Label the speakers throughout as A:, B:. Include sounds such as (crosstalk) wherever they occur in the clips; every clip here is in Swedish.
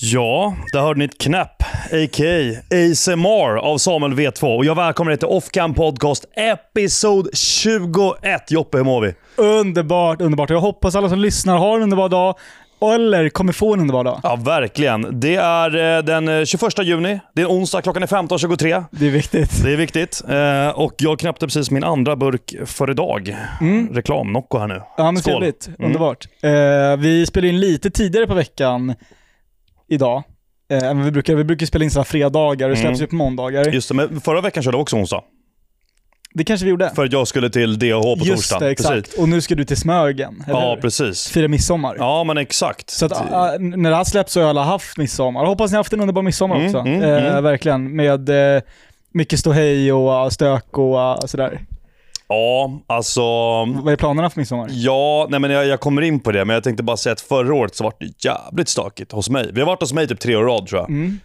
A: Ja, där hörde ni ett knäpp, a.k.a. ASMR av Samuel V2. Och jag välkomnar er till Offcam Podcast Episod 21. Joppe, hur mår vi?
B: Underbart, underbart. Jag hoppas alla som lyssnar har en underbar dag. Eller kommer få en underbar dag.
A: Ja, verkligen. Det är eh, den eh, 21 juni. Det är onsdag, klockan är 15.23.
B: Det är viktigt.
A: Det är viktigt. Eh, Och jag knäppte precis min andra burk för idag.
B: Mm.
A: Reklam, Nocco här nu.
B: Ja, men trevligt.
A: Mm.
B: Underbart. Eh, vi spelar in lite tidigare på veckan idag. Eh, vi brukar. Vi brukar spela in sådana fredagar och släpps
A: Mm.
B: ju på måndagar.
A: Just det, men förra veckan körde jag också onsdag.
B: Det kanske vi gjorde.
A: För att jag skulle till DH på
B: Just
A: torsdagen.
B: det, exakt.
A: Precis.
B: Och nu ska du till Smögen, eller
A: Ja, precis.
B: Fira midsommar.
A: Ja, men exakt.
B: Så att, ah, när det här släpps så har alla haft midsommar. Jag hoppas ni har haft en underbar midsommar
A: Mm,
B: också.
A: mm,
B: eh,
A: mm.
B: Verkligen. Med eh, mycket ståhej och stök och ah, sådär.
A: Ja, alltså...
B: Vad är planerna för midsommar?
A: Ja, nej men jag, jag kommer in på det, men jag tänkte bara säga att förra året så var det jävligt stökigt hos mig. Vi har varit hos mig typ tre år i rad tror jag.
B: Mm.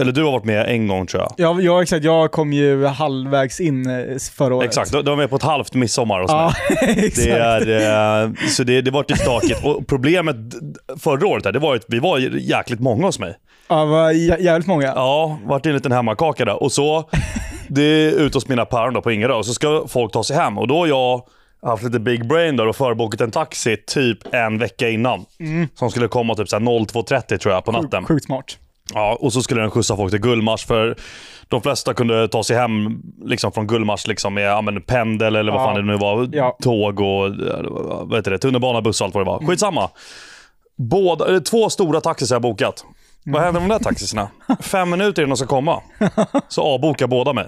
A: Eller du har varit med en gång tror jag.
B: Ja, ja, exakt. Jag kom ju halvvägs in eh, förra året.
A: Exakt, du, var med på ett halvt midsommar hos
B: Ja,
A: mig. (laughs) Det är, eh, så det, det var lite stökigt. Och problemet förra året, det var att vi var jäkligt många hos mig.
B: Ja, var jä- jävligt många.
A: Ja, vart en liten hemmakaka där. Och så, (laughs) det är ute hos mina päron då på Ingerö och så ska folk ta sig hem. Och då har jag haft lite big brain där och förbokat en taxi typ en vecka innan. Som skulle komma typ så här 02.30 tror jag på natten.
B: Sjukt smart.
A: Ja, och så skulle den skjutsa folk till Gullmars för de flesta kunde ta sig hem liksom, från Gullmars liksom, med ja, men, pendel eller vad
B: Ja.
A: fan det nu var.
B: Ja.
A: Tåg och vad heter det, tunnelbana, buss och allt vad det var. Skitsamma. Båda, två stora taxis har jag bokat. Vad händer med de där taxisarna? Fem minuter innan de ska komma, så avbokar båda mig.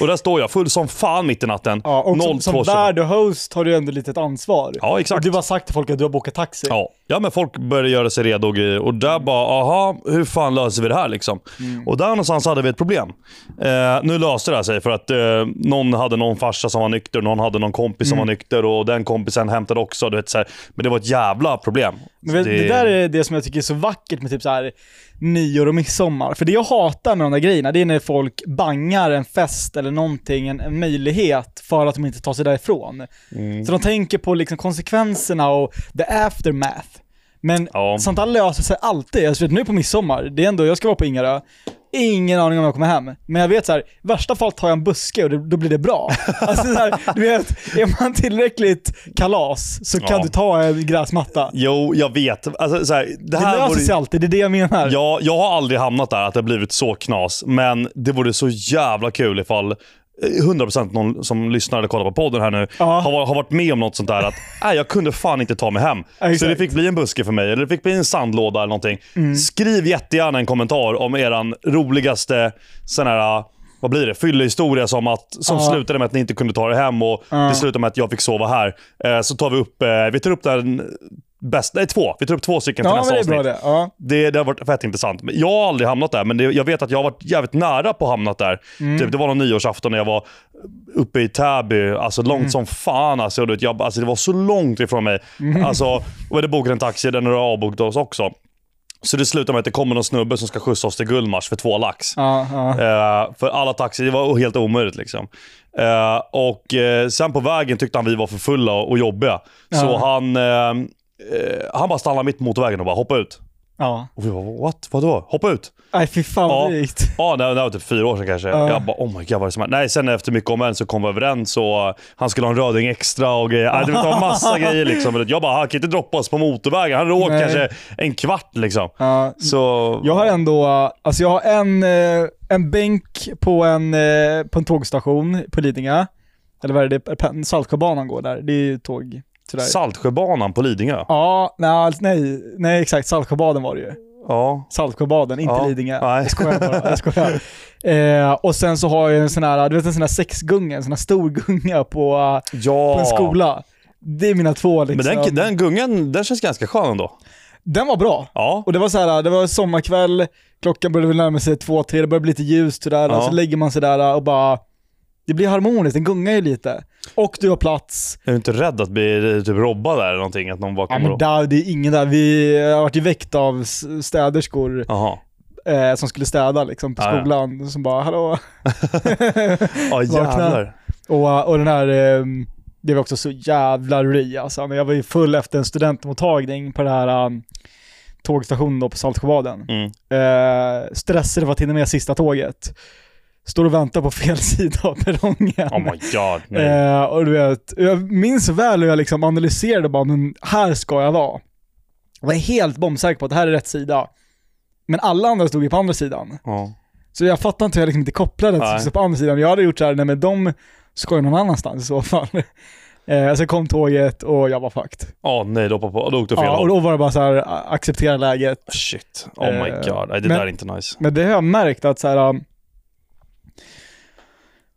A: Och där står jag full som fan mitt i natten.
B: Ja, och som, som
A: 02.25.
B: värd och host har du ändå lite ett ansvar.
A: Ja, exakt.
B: Och du har sagt till folk att du har bokat taxi.
A: Ja. Ja, men folk började göra sig redo och grejer. Och där bara, aha, hur fan löser vi det här liksom? Och där någonstans hade vi ett problem. Eh, nu löste det här sig för att eh, någon hade någon farsa som var nykter, någon hade någon kompis som var nykter och den kompisen hämtade också. Du vet, så här. Men det var ett jävla problem.
B: Men vet, det... där är det som jag tycker är så vackert med typ så här nyår och midsommar. För det jag hatar med de där grejerna, det är när folk bangar en fest eller någonting, en, en möjlighet för att de inte tar sig därifrån.
A: Mm.
B: Så de tänker på liksom konsekvenserna och the aftermath. Men
A: Ja.
B: sånt där löser sig alltid. Jag vet, nu på midsommar, det är ändå, jag ska vara på Ingarö, ingen aning om jag kommer hem. Men jag vet så här, värsta fall tar jag en buske och det, då blir det bra. (laughs) Alltså så här, du vet, är man tillräckligt kalas så kan
A: Ja.
B: du ta en gräsmatta.
A: Jo, jag vet. Alltså, så här, det
B: Det
A: här
B: löser
A: vore-
B: sig alltid, det är det jag menar.
A: Ja, jag har aldrig hamnat där att det har blivit så knas. Men det vore så jävla kul ifall 100% någon som lyssnar eller kollar på podden här nu
B: Ja.
A: har, har varit med om något sånt där att (laughs) nej, jag kunde fan inte ta mig hem.
B: Ja,
A: så.
B: Mm.
A: det fick bli en buske för mig, eller det fick bli en sandlåda eller någonting. Skriv jättegärna en kommentar om eran roligaste sån här, vad blir det, fyllehistoria som, att, som
B: Ja.
A: slutade med att ni inte kunde ta er hem och
B: Ja.
A: det slutade med att jag fick sova här. Eh, så tar vi upp, eh, vi tar upp den bästa, nej två, vi tar upp två stycken till
B: Ja,
A: nästa avsnitt.
B: det. Ja.
A: Det, det har varit fett intressant. Men Jag har aldrig hamnat där, men det, jag vet att jag har varit jävligt nära på att hamnat där.
B: Mm.
A: Typ, det var någon nyårsafton när jag var uppe i Täby, alltså långt
B: Mm.
A: som fan. Alltså, vet, jag, alltså, det var så långt ifrån mig.
B: Mm.
A: Alltså, och jag hade bokat en taxi, den har avbokat oss också. Så det slutar med att det kommer någon snubbe som ska skjutsa oss till Gullmars för två lax.
B: Ja, ja.
A: Eh, för alla taxi, det var helt omöjligt liksom. Eh, och eh, sen på vägen tyckte han vi var för fulla och, och jobbiga. Så han, eh, han bara stannade mitt på motorvägen och bara hoppa ut.
B: ja.
A: Och vi bara, what? Vadå? Hoppa ut?
B: Nej fy fan
A: Ja.
B: vad drygt.
A: Ja, det, var typ fyra år sedan kanske.
B: Ja.
A: Jag bara, oh my god vad är det som händer? Nej, sen efter mycket om en så kom vi överens och han skulle ha en röding extra och grejer. Nej, det var massa (laughs) grejer liksom. Jag bara, han kan inte droppa oss på motorvägen. Han hade åkt kanske en kvart liksom.
B: Ja.
A: Så...
B: Jag har ändå, alltså jag har en, eh, en bänk på en, eh, på en tågstation på Lidingö. Eller vad är det? Saltsjöbanan går där. Det är ju tåg. Sådär.
A: Saltsjöbanan på Lidingö.
B: ja, nej, nej, nej exakt. Saltsjöbaden var det ju.
A: Ja.
B: Saltsjöbaden, inte
A: Ja,
B: Lidingö.
A: nej.
B: Jag skojar bara. Jag skojar. Eh, och sen så har jag en sån här, du vet en sån här sexgunga, en sån här stor gunga på,
A: Ja.
B: på en skola. Det är mina två
A: Men
B: liksom.
A: den, den gungan, den känns ganska skön ändå.
B: Den var bra.
A: Ja.
B: Och det var så här, det var sommarkväll, klockan började väl närma sig två, tre, det började bli lite ljust sådär,
A: Ja.
B: så lägger man sig där och bara, det blir harmoniskt, den gungar ju lite. Och du har plats.
A: Är du inte rädd att bli typ robbad där eller någonting? Att någon bara
B: Ja,
A: kommer
B: men där, det är ingen där, vi har varit ju väckt av städerskor eh, som skulle städa liksom på
A: Ja, ja.
B: skolan, som bara hallå. (laughs)
A: Ja (laughs) jävlar.
B: Och, och den här, eh, det var också så jävla ry alltså. Jag var ju full efter en studentmottagning på det här um, tågstation då på Saltsjöbaden.
A: Mm.
B: Eh, stressade för att hinna med sista tåget. Står och väntar på fel (laughs) sida av perrongen.
A: Oh my god, nej.
B: Eh, och du vet, jag minns väl hur jag liksom analyserade bara, men här ska jag vara. Jag var helt bombsäker på att det här är rätt sida. Men alla andra stod ju på andra sidan.
A: Ja.
B: Så jag fattar inte hur jag liksom inte kopplade att jag stod på andra sidan. Jag hade gjort så här, nej men de ska ju någon annanstans i så fall. (laughs) Eh, sen kom tåget och jag var fucked.
A: Ja, nej, då, på, då åkte du fel
B: Ja, och då var det bara så här, acceptera läget.
A: Shit. Oh my
B: Eh,
A: god. Nej, det
B: men-
A: där är inte nice.
B: Men det har jag märkt att så här.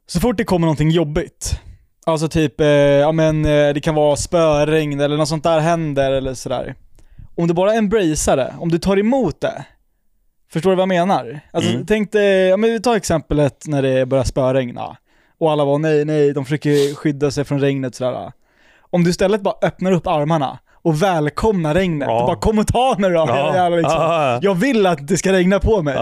B: Så fort det kommer någonting jobbigt, alltså typ, eh, ja men eh, det kan vara spöregn eller något sånt där händer eller sådär. Om du bara embracear det, om du tar emot det, förstår du vad jag menar? Alltså
A: Mm.
B: tänk dig, ja men vi tar exemplet när det börjar spöregna. Och alla var nej, nej, de försöker skydda sig från regnet sådär. Om du istället bara öppnar upp armarna och välkomnar regnet
A: Ja.
B: och bara kom och ta mig då.
A: Ja.
B: jävlar, liksom.
A: Ja.
B: Jag vill att det ska regna på mig.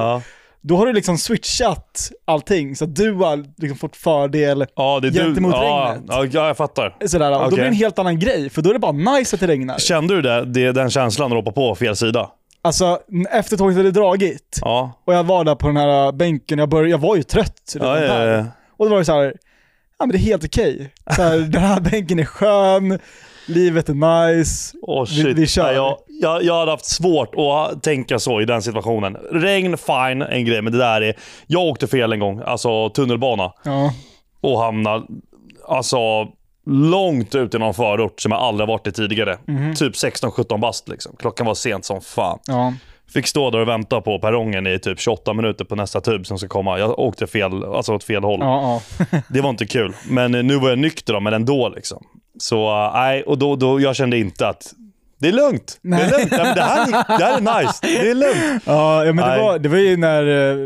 B: Då har du liksom switchat allting, så att du har liksom fått fördel
A: Ja, det är
B: Gentemot
A: du.
B: Regnet.
A: ja, ja, jag fattar.
B: sådär. Och då blir det en helt annan grej, för då är det bara nice att det regnar.
A: Kände du det, det, den känslan när du hoppade på fel sida?
B: Alltså, efter tåget hade dragit,
A: Ja.
B: och jag var där på den här bänken, jag, började, jag var ju trött redan
A: Ja,
B: där. Och då var det så här, ja men det är helt okej. Här, (laughs) Den här bänken är skön, livet är nice. Vi-
A: shit.
B: vi kör.
A: Nej, jag, jag, jag hade haft svårt att tänka så i den situationen. Regn, fine, en grej, men det där är... Jag åkte fel en gång, alltså tunnelbana,
B: Ja.
A: och hamnade alltså långt ut i någon förort som jag aldrig varit i tidigare.
B: Mhm.
A: Typ 16-17 bast liksom. Klockan var sent som fan.
B: Ja.
A: Fick stå där och vänta på perrongen i typ 28 minuter på nästa tub som ska komma. Jag åkte fel, alltså åt fel håll.
B: Ja, ja. (laughs)
A: Det var inte kul. Men eh, nu var jag nykter då, men ändå liksom. Så eh, nej, och då, då jag kände inte att det är lugnt. Det
B: Nej.
A: är lugnt. Det, här, är- det här är nice. Det är lugnt.
B: ja, ja men det var, det var ju när, eh,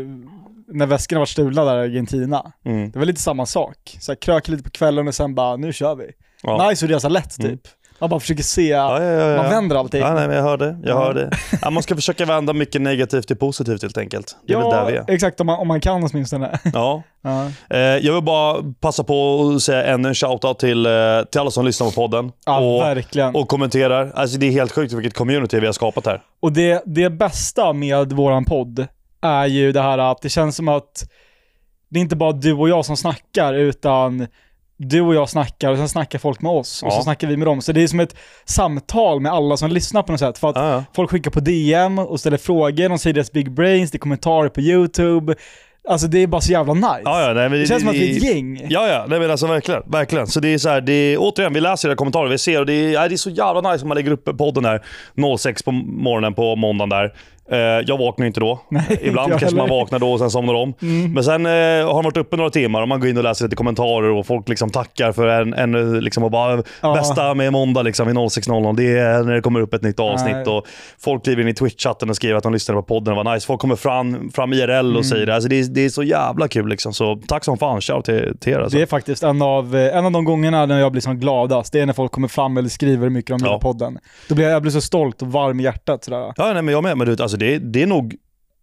B: när väskorna var stulna där i Argentina.
A: Mm.
B: Det var lite samma sak. Så jag krökade lite på kvällen och sen bara, nu kör vi.
A: Ja.
B: Nice och resa lätt typ. Man bara försöker se,
A: Ja, ja, ja, ja.
B: man vänder allting.
A: Ja, nej, men jag hör det. Jag
B: Ja.
A: hör det. (laughs) Ja, man ska försöka vända mycket negativt till positivt helt enkelt. Det är väl där vi är.
B: exakt om man, om man kan åtminstone.
A: Ja. (laughs)
B: ja.
A: Eh, jag vill bara passa på att säga ännu en shoutout till, eh, till alla som lyssnar på podden.
B: ja,
A: och,
B: verkligen. Och,
A: och kommenterar. Alltså det är helt sjukt vilket community vi har skapat här.
B: det, det bästa med våran podd är ju det här att det känns som att det är inte bara du och jag som snackar, utan du och jag snackar och sen snackar folk med oss och
A: Ja.
B: så snackar vi med dem. Så det är som ett samtal med alla som lyssnar på något sätt. För att
A: Ja.
B: Folk skickar på DM och ställer frågor, de säger deras big brains, det är kommentarer på YouTube. Alltså det är bara så jävla nice.
A: Ja, ja, nej, men
B: det känns som att vi är ett gäng.
A: Ja, ja. Nej, men alltså verkligen. Verkligen. Så det är så här, det är, återigen, vi läser era kommentarer, vi ser och det är, ja, det är så jävla nice om man lägger upp podden här 06 på morgonen på måndagen där. Eh, jag vaknar inte då.
B: inte
A: Ibland kanske man
B: heller. Mm.
A: vaknar då och sen somnar om. Men sen eh, har man varit uppe några timmar och man går in och läser lite kommentarer och folk liksom tackar för en, en liksom och bara
B: Ja.
A: bästa med måndag liksom vid 06.00. Det är när det kommer upp ett nytt avsnitt
B: Nej.
A: och folk kliver in i Twitch-chatten och skriver att de lyssnar på podden och var nice. Folk kommer fram, fram IRL
B: Mm.
A: och säger det. Alltså det, är, det är så jävla kul liksom. Så tack som fan. Shout till, till er alltså.
B: Det är faktiskt en av, eh, en av de gångerna när jag blir som gladast, det är när folk kommer fram eller skriver mycket gillar
A: Ja.
B: podden. Då blir jag, jag blir så stolt och varm i hjärtat sådär.
A: Ja, nej, men jag med. Men du, alltså det, det är nog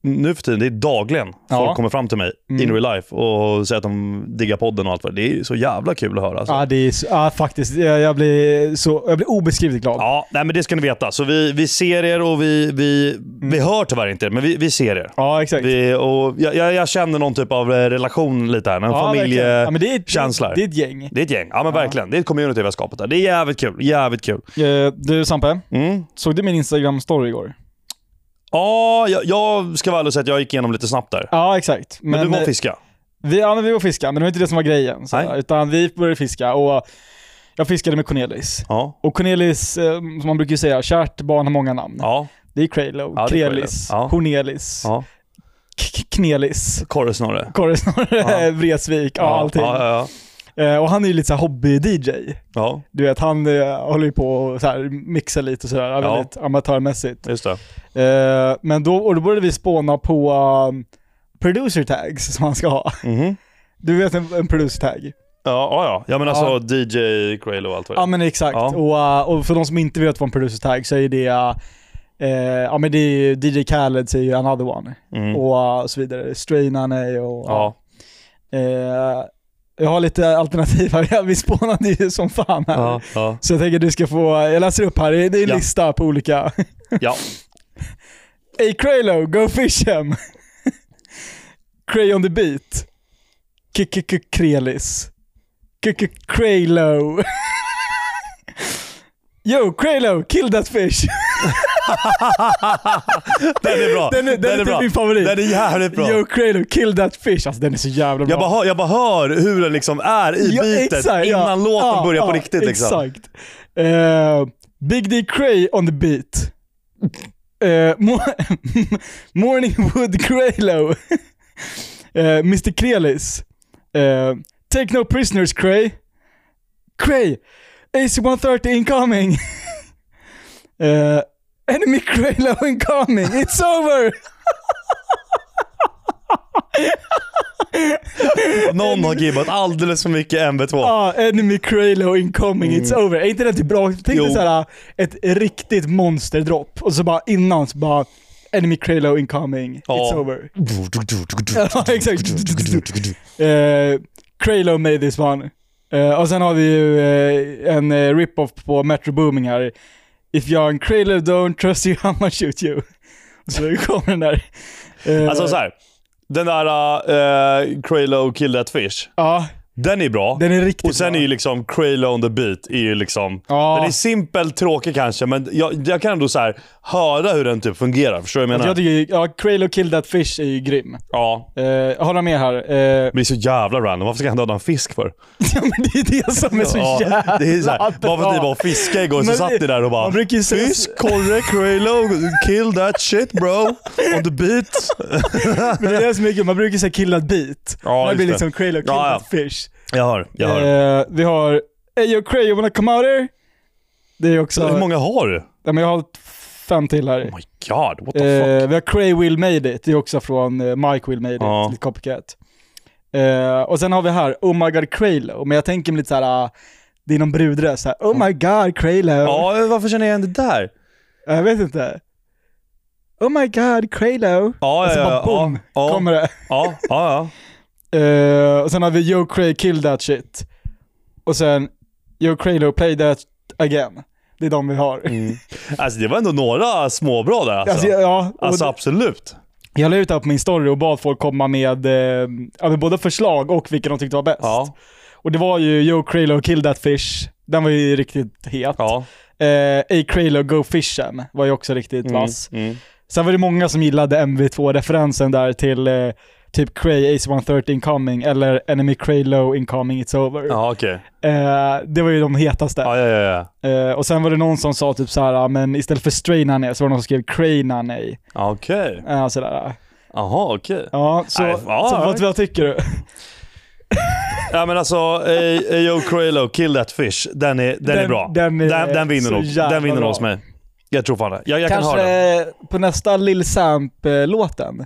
A: nu för tiden, det är dagligen
B: Ja.
A: folk kommer fram till mig
B: Mm.
A: in real life och säger att de diggar podden och allt vad det är. Så jävla kul att höra. Alltså.
B: Ja, det är, så- ja faktiskt, jag, blir så, jag blir obeskrivligt glad.
A: Ja, nej, men det ska ni veta. Så vi, vi ser er och vi, vi, vi hör tyvärr inte er, men vi, vi ser er.
B: Ja, exakt.
A: Vi, och jag, jag, jag känner någon typ av eh, relation lite här. En
B: ja, verkligen. ja, det är, ett-
A: familjekänsla.
B: Det är ett gäng.
A: Det är ett gäng. Ja men verkligen. Det är ett community vi har skapat där. Det är jävligt kul. Jävligt kul.
B: Eh, Du Sampe,
A: Mm.
B: såg du min Instagram-story igår?
A: Ja, jag, jag ska vara ärlig och säga att jag gick igenom lite snabbt där.
B: Ja, exakt.
A: Men, du var
B: eh,
A: fiska?
B: vi, ja, men vi var fiska, men det var inte det som var grejen. Så,
A: Nej.
B: utan vi började fiska och jag fiskade med Cornelis.
A: Ja.
B: Och Cornelis, eh, som man brukar säga, kärt barn har många namn.
A: Ja.
B: Det är Kralo,
A: Ja,
B: Krelis.
A: Ja.
B: Cornelis,
A: ja.
B: K- Knelis,
A: Korresnorre.
B: Korresnorre,
A: Ja. (laughs)
B: Vreeswijk, ja, allting.
A: Ja, ja,
B: Eh, och han är ju lite så här hobby-DJ.
A: ja.
B: Du vet, han eh, håller ju på och så här mixar lite och sådär,
A: Ja.
B: väldigt amatörmässigt.
A: ja. Just det.
B: Eh, men då, och då började vi spåna på um, producer tags som han ska ha.
A: Mhm.
B: Du vet en, en producer tag?
A: Ja, ja, ja. Ja men alltså
B: Ja.
A: DJ Crale och allt vad det
B: Ja
A: är.
B: men exakt.
A: Ja.
B: Och, uh, och för de som inte vet vad en producer tag så är det, uh, ja men det är ju DJ Khaled säger ju another one.
A: Mm.
B: Och uh, så vidare. Strainan är och...
A: Ja.
B: eh, jag har lite alternativ här, vi spånade ju som fan här.
A: Ja. Ja.
B: Så jag tänker att du ska få, jag läser upp här, det är en
A: Ja.
B: lista på olika.
A: ja. (laughs)
B: Hey Kraylo, go fish him. (laughs) Cray on the beat. K-k-k-krelis. K-k-kraylo. (laughs) Yo, Kraylo, kill that fish. (laughs)
A: Den är bra.
B: Den är, den är, typ
A: bra.
B: min favorit.
A: Den är jävligt bra.
B: Yo, Kraylo, kill that fish. Alltså den är så jävla bra.
A: Jag bara, hör, jag bara hör hur den liksom är i
B: Ja,
A: beatet
B: exakt,
A: innan
B: ja.
A: låten
B: Ja,
A: börjar på riktigt. Liksom.
B: Exakt. Eh, Big D Cray on the beat. Uh, mo- (laughs) Morning Wood Craylow. uh, (laughs) Mr Krelis. Uh, take no prisoners Cray. Cray. AC-130 incoming. uh, enemy Craylow incoming. It's over!
A: Någon har gibbat alldeles för mycket MB2.
B: Ja, enemy Craylo incoming, it's over. Är inte det typ bra? Tänk dig
A: Mm.
B: Såhär, ett riktigt monsterdropp och så bara innan så bara enemy Craylo incoming,
A: Ja.
B: it's over. (laughs) Ja, exakt. Craylo made this one. Eh, och sen har vi ju eh, en uh, rip-off på Metro Booming här. If young Craylo don't trust you, (laughs) I'ma shoot you. Så kommer den där. Eh,
A: Alltså så här. Den där uh, Craylo Kill That Fish.
B: Ja,
A: Den är bra.
B: den är riktigt
A: och sen
B: bra.
A: är ju liksom Craylo on the beat är ju liksom...
B: Ja.
A: Den är simpel, tråkig kanske, men jag, jag kan ändå så här höra hur den typ fungerar. Förstår du vad jag
B: Alltså,
A: menar?
B: jag tycker, ja, Craylo Kill That Fish är ju grym.
A: Ja.
B: Uh, jag håller med här. Eh,
A: Det blir så jävla random. Varför ska han döda en fisk för? (laughs)
B: Ja men det är det som är så
A: Ja,
B: jävla
A: det är så här, bara för att ni var fiskar igår så
B: Men
A: satt ni där och bara
B: man
A: Fisk, korre, Craylo, kill that shit bro. On the beat. (laughs)
B: Men det är det som är kul, man brukar säga kill that beat.
A: Ja, just
B: blir liksom Craylo kill
A: Ja, ja.
B: that fish.
A: Jag hör, jag hör.
B: Eh, vi har Hey yo Cray, you wanna come out here? Det är också...
A: Hur många har du?
B: Ja, men jag har fem till här.
A: Oh my god, what the fuck?
B: Eh, vi har Cray Will Made It, det är också från eh, Mike Will Made It,
A: Ja.
B: lite copycat. Eh, och sen har vi här Oh My God Craylo, men jag tänker mig lite såhär, ah, det är någon brudröst såhär Oh My God Craylo.
A: Ja, varför känner jag igen det där?
B: Jag vet inte. Oh my God Craylo.
A: Ja,
B: och så
A: ja,
B: bara
A: ja,
B: boom, kommer det.
A: Ja, ja, ja.
B: Eh, och sen har vi Joe Cray Kill That Shit. Och sen Joe Craylo Play That Again. Det är de vi har.
A: Mm. (laughs) Alltså det var ändå några småbra där alltså.
B: Alltså, ja,
A: Alltså absolut.
B: jag la ut det här på min story och bad folk komma med, eh, med både förslag och vilka de tyckte var bäst.
A: Ja,
B: Och det var ju Joe Craylo Kill That Fish. Den var ju riktigt het.
A: ja.
B: Eh, A Craylo Go Fishem var ju också riktigt
A: Mm,
B: vass.
A: mm.
B: Sen var det många som gillade MV2-referensen där till eh, typ Cray Ace 130 incoming eller Enemy Craylo incoming it's over.
A: Ja, okej.
B: Eh, det var ju de hetaste.
A: Ja, ja, ja, ja.
B: Eh, och sen var det någon som sa typ så här, ah, men istället för Stray Nanny så var det någon som skrev Cray Nanny.
A: Ja, Okej.
B: Uh, sådär.
A: Jaha, okej.
B: Ja, så,
A: Nej, ja,
B: så vad, vad tycker du?
A: Ja men alltså, Ayo Craylo, Kill That Fish, den är, den, är
B: Den-
A: bra.
B: den är
A: den, den vinner nog. Den vinner nog hos mig. Jag tror fan det. Jag, jag kan höra den.
B: Kanske på nästa Lil Samp-låten.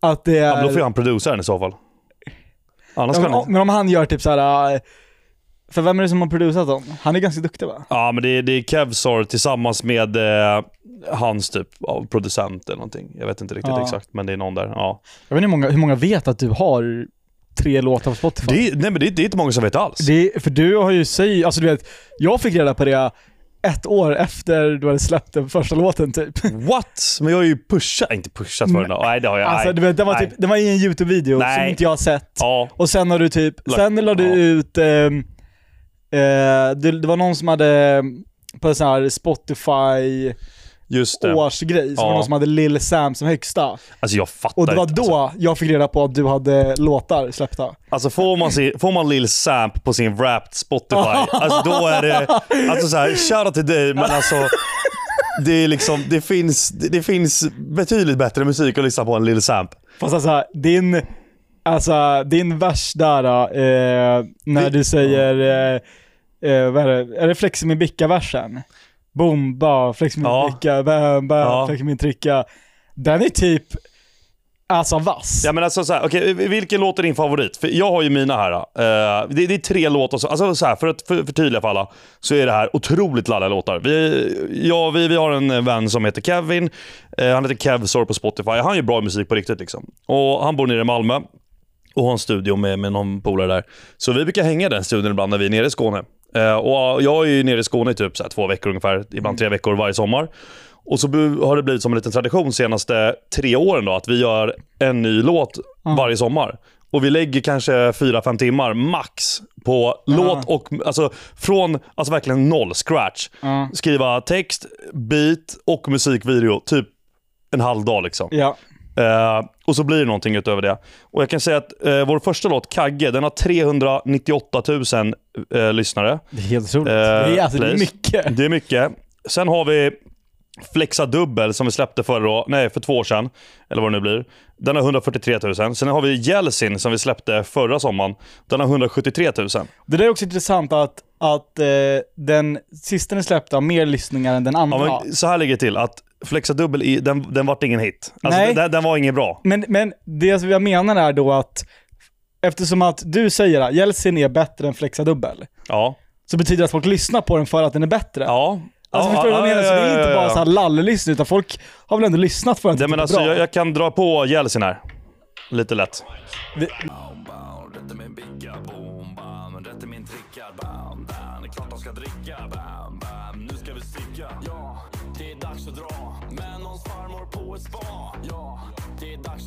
B: Att det är...
A: Ja, men då får han producera den i så fall. Annars
B: Ja,
A: kan
B: men,
A: han
B: men om han gör typ såhär, äh, för vem är det som har producerat dem? Han är ganska duktig va?
A: Ja, men det är, det är Kevsor tillsammans med eh, hans typ av producent eller någonting. Jag vet inte riktigt
B: Ja.
A: exakt, men det är någon där. Ja.
B: Jag vet inte hur många, hur många vet att du har tre låtar på Spotify?
A: Det nej men det är, det är inte många som vet alls.
B: Det för du har ju säg, alltså du vet, jag fick reda på det ett år efter du hade släppt den första låten typ.
A: What? Men jag har ju pushat, inte pushat för den då. Nej det har jag.
B: Alltså du vet, den var, typ, den var i en YouTube-video som inte jag har sett.
A: Ja.
B: Och sen har du typ, sen la du
A: ja.
B: ut, ehm, eh, det, det var någon som hade på en sån här Spotify
A: Just det.
B: årsgrej, så var
A: Ja.
B: det någon som hade Lil Sam som högsta.
A: Alltså jag fattar
B: Och det var
A: inte,
B: då
A: Alltså.
B: jag fick reda på att du hade låtar släppta.
A: Alltså får man, se, får man Lil Samp på sin Wrapped Spotify, (laughs) alltså då är det... Alltså såhär, shoutout till dig men alltså... Det är liksom, det finns, det, finns betydligt bättre musik att lyssna på än Lil Samp.
B: Fast alltså, din, alltså, din vers där eh, när
A: Det-
B: du säger, eh, eh, vad är det, är det Flex min bicka-versen? Boom, ba, flex min
A: Ja.
B: bicka, bam, bam,
A: Ja.
B: flex min tricka. Den är typ, alltså vass.
A: Ja men alltså såhär, okej vilken låt är din favorit? För jag har ju mina här. Uh, det, det är tre låtar, så- alltså så här, för att för, förtydliga för alla, så är det här otroligt laddiga låtar. Vi, ja, vi, vi har en vän som heter Kevin, Eh, han heter Kevsor på Spotify. Han gör bra musik på riktigt liksom. Och han bor nere i Malmö och har en studio med, med någon polare där. Så vi brukar hänga i den studion ibland när vi är nere i Skåne. Eh, och jag är ju nere i Skåne i typ så två veckor ungefär, ibland tre veckor varje sommar. Och så har det blivit som en liten tradition senaste tre åren då, att vi gör en ny låt varje sommar. Och vi lägger kanske fyra fem timmar max på låt och, alltså från, alltså verkligen noll, scratch.
B: Ja.
A: Skriva text, beat och musikvideo, typ en halv dag liksom.
B: Ja.
A: Eh, och så blir det någonting utöver det. Och jag kan säga att eh, vår första låt, Kagge, den har 398 000 eh, lyssnare.
B: Det är helt otroligt.
A: Eh,
B: det, är, alltså, det är mycket.
A: Det är mycket. Sen har vi Flexa Dubbel som vi släppte förra, nej, för två år sedan. Eller vad det nu blir. Den har 143 000. Sen har vi Jelsin som vi släppte förra sommaren. Den har 173 000.
B: Det där är också intressant att, att eh, den sista ni släppte har mer lyssningar än den andra.
A: Ja, men så här ligger det till. att Flexa Dubbel, i- den, den vart ingen hit. Alltså,
B: Nej.
A: den, den var ingen bra.
B: Men, men det jag menar är då att eftersom att du säger att Jeltsin är bättre än Flexa Dubbel,
A: Ja.
B: så betyder det att folk lyssnar på den för att den är bättre.
A: Ja.
B: Alltså
A: ja,
B: förstår du vad jag
A: ja,
B: menar? Så det är inte bara
A: ja.
B: så här lallelyssning, utan folk har väl ändå lyssnat för att
A: men
B: är
A: alltså,
B: bra.
A: jag, jag kan dra på Jelsin här. Lite lätt.
B: Det-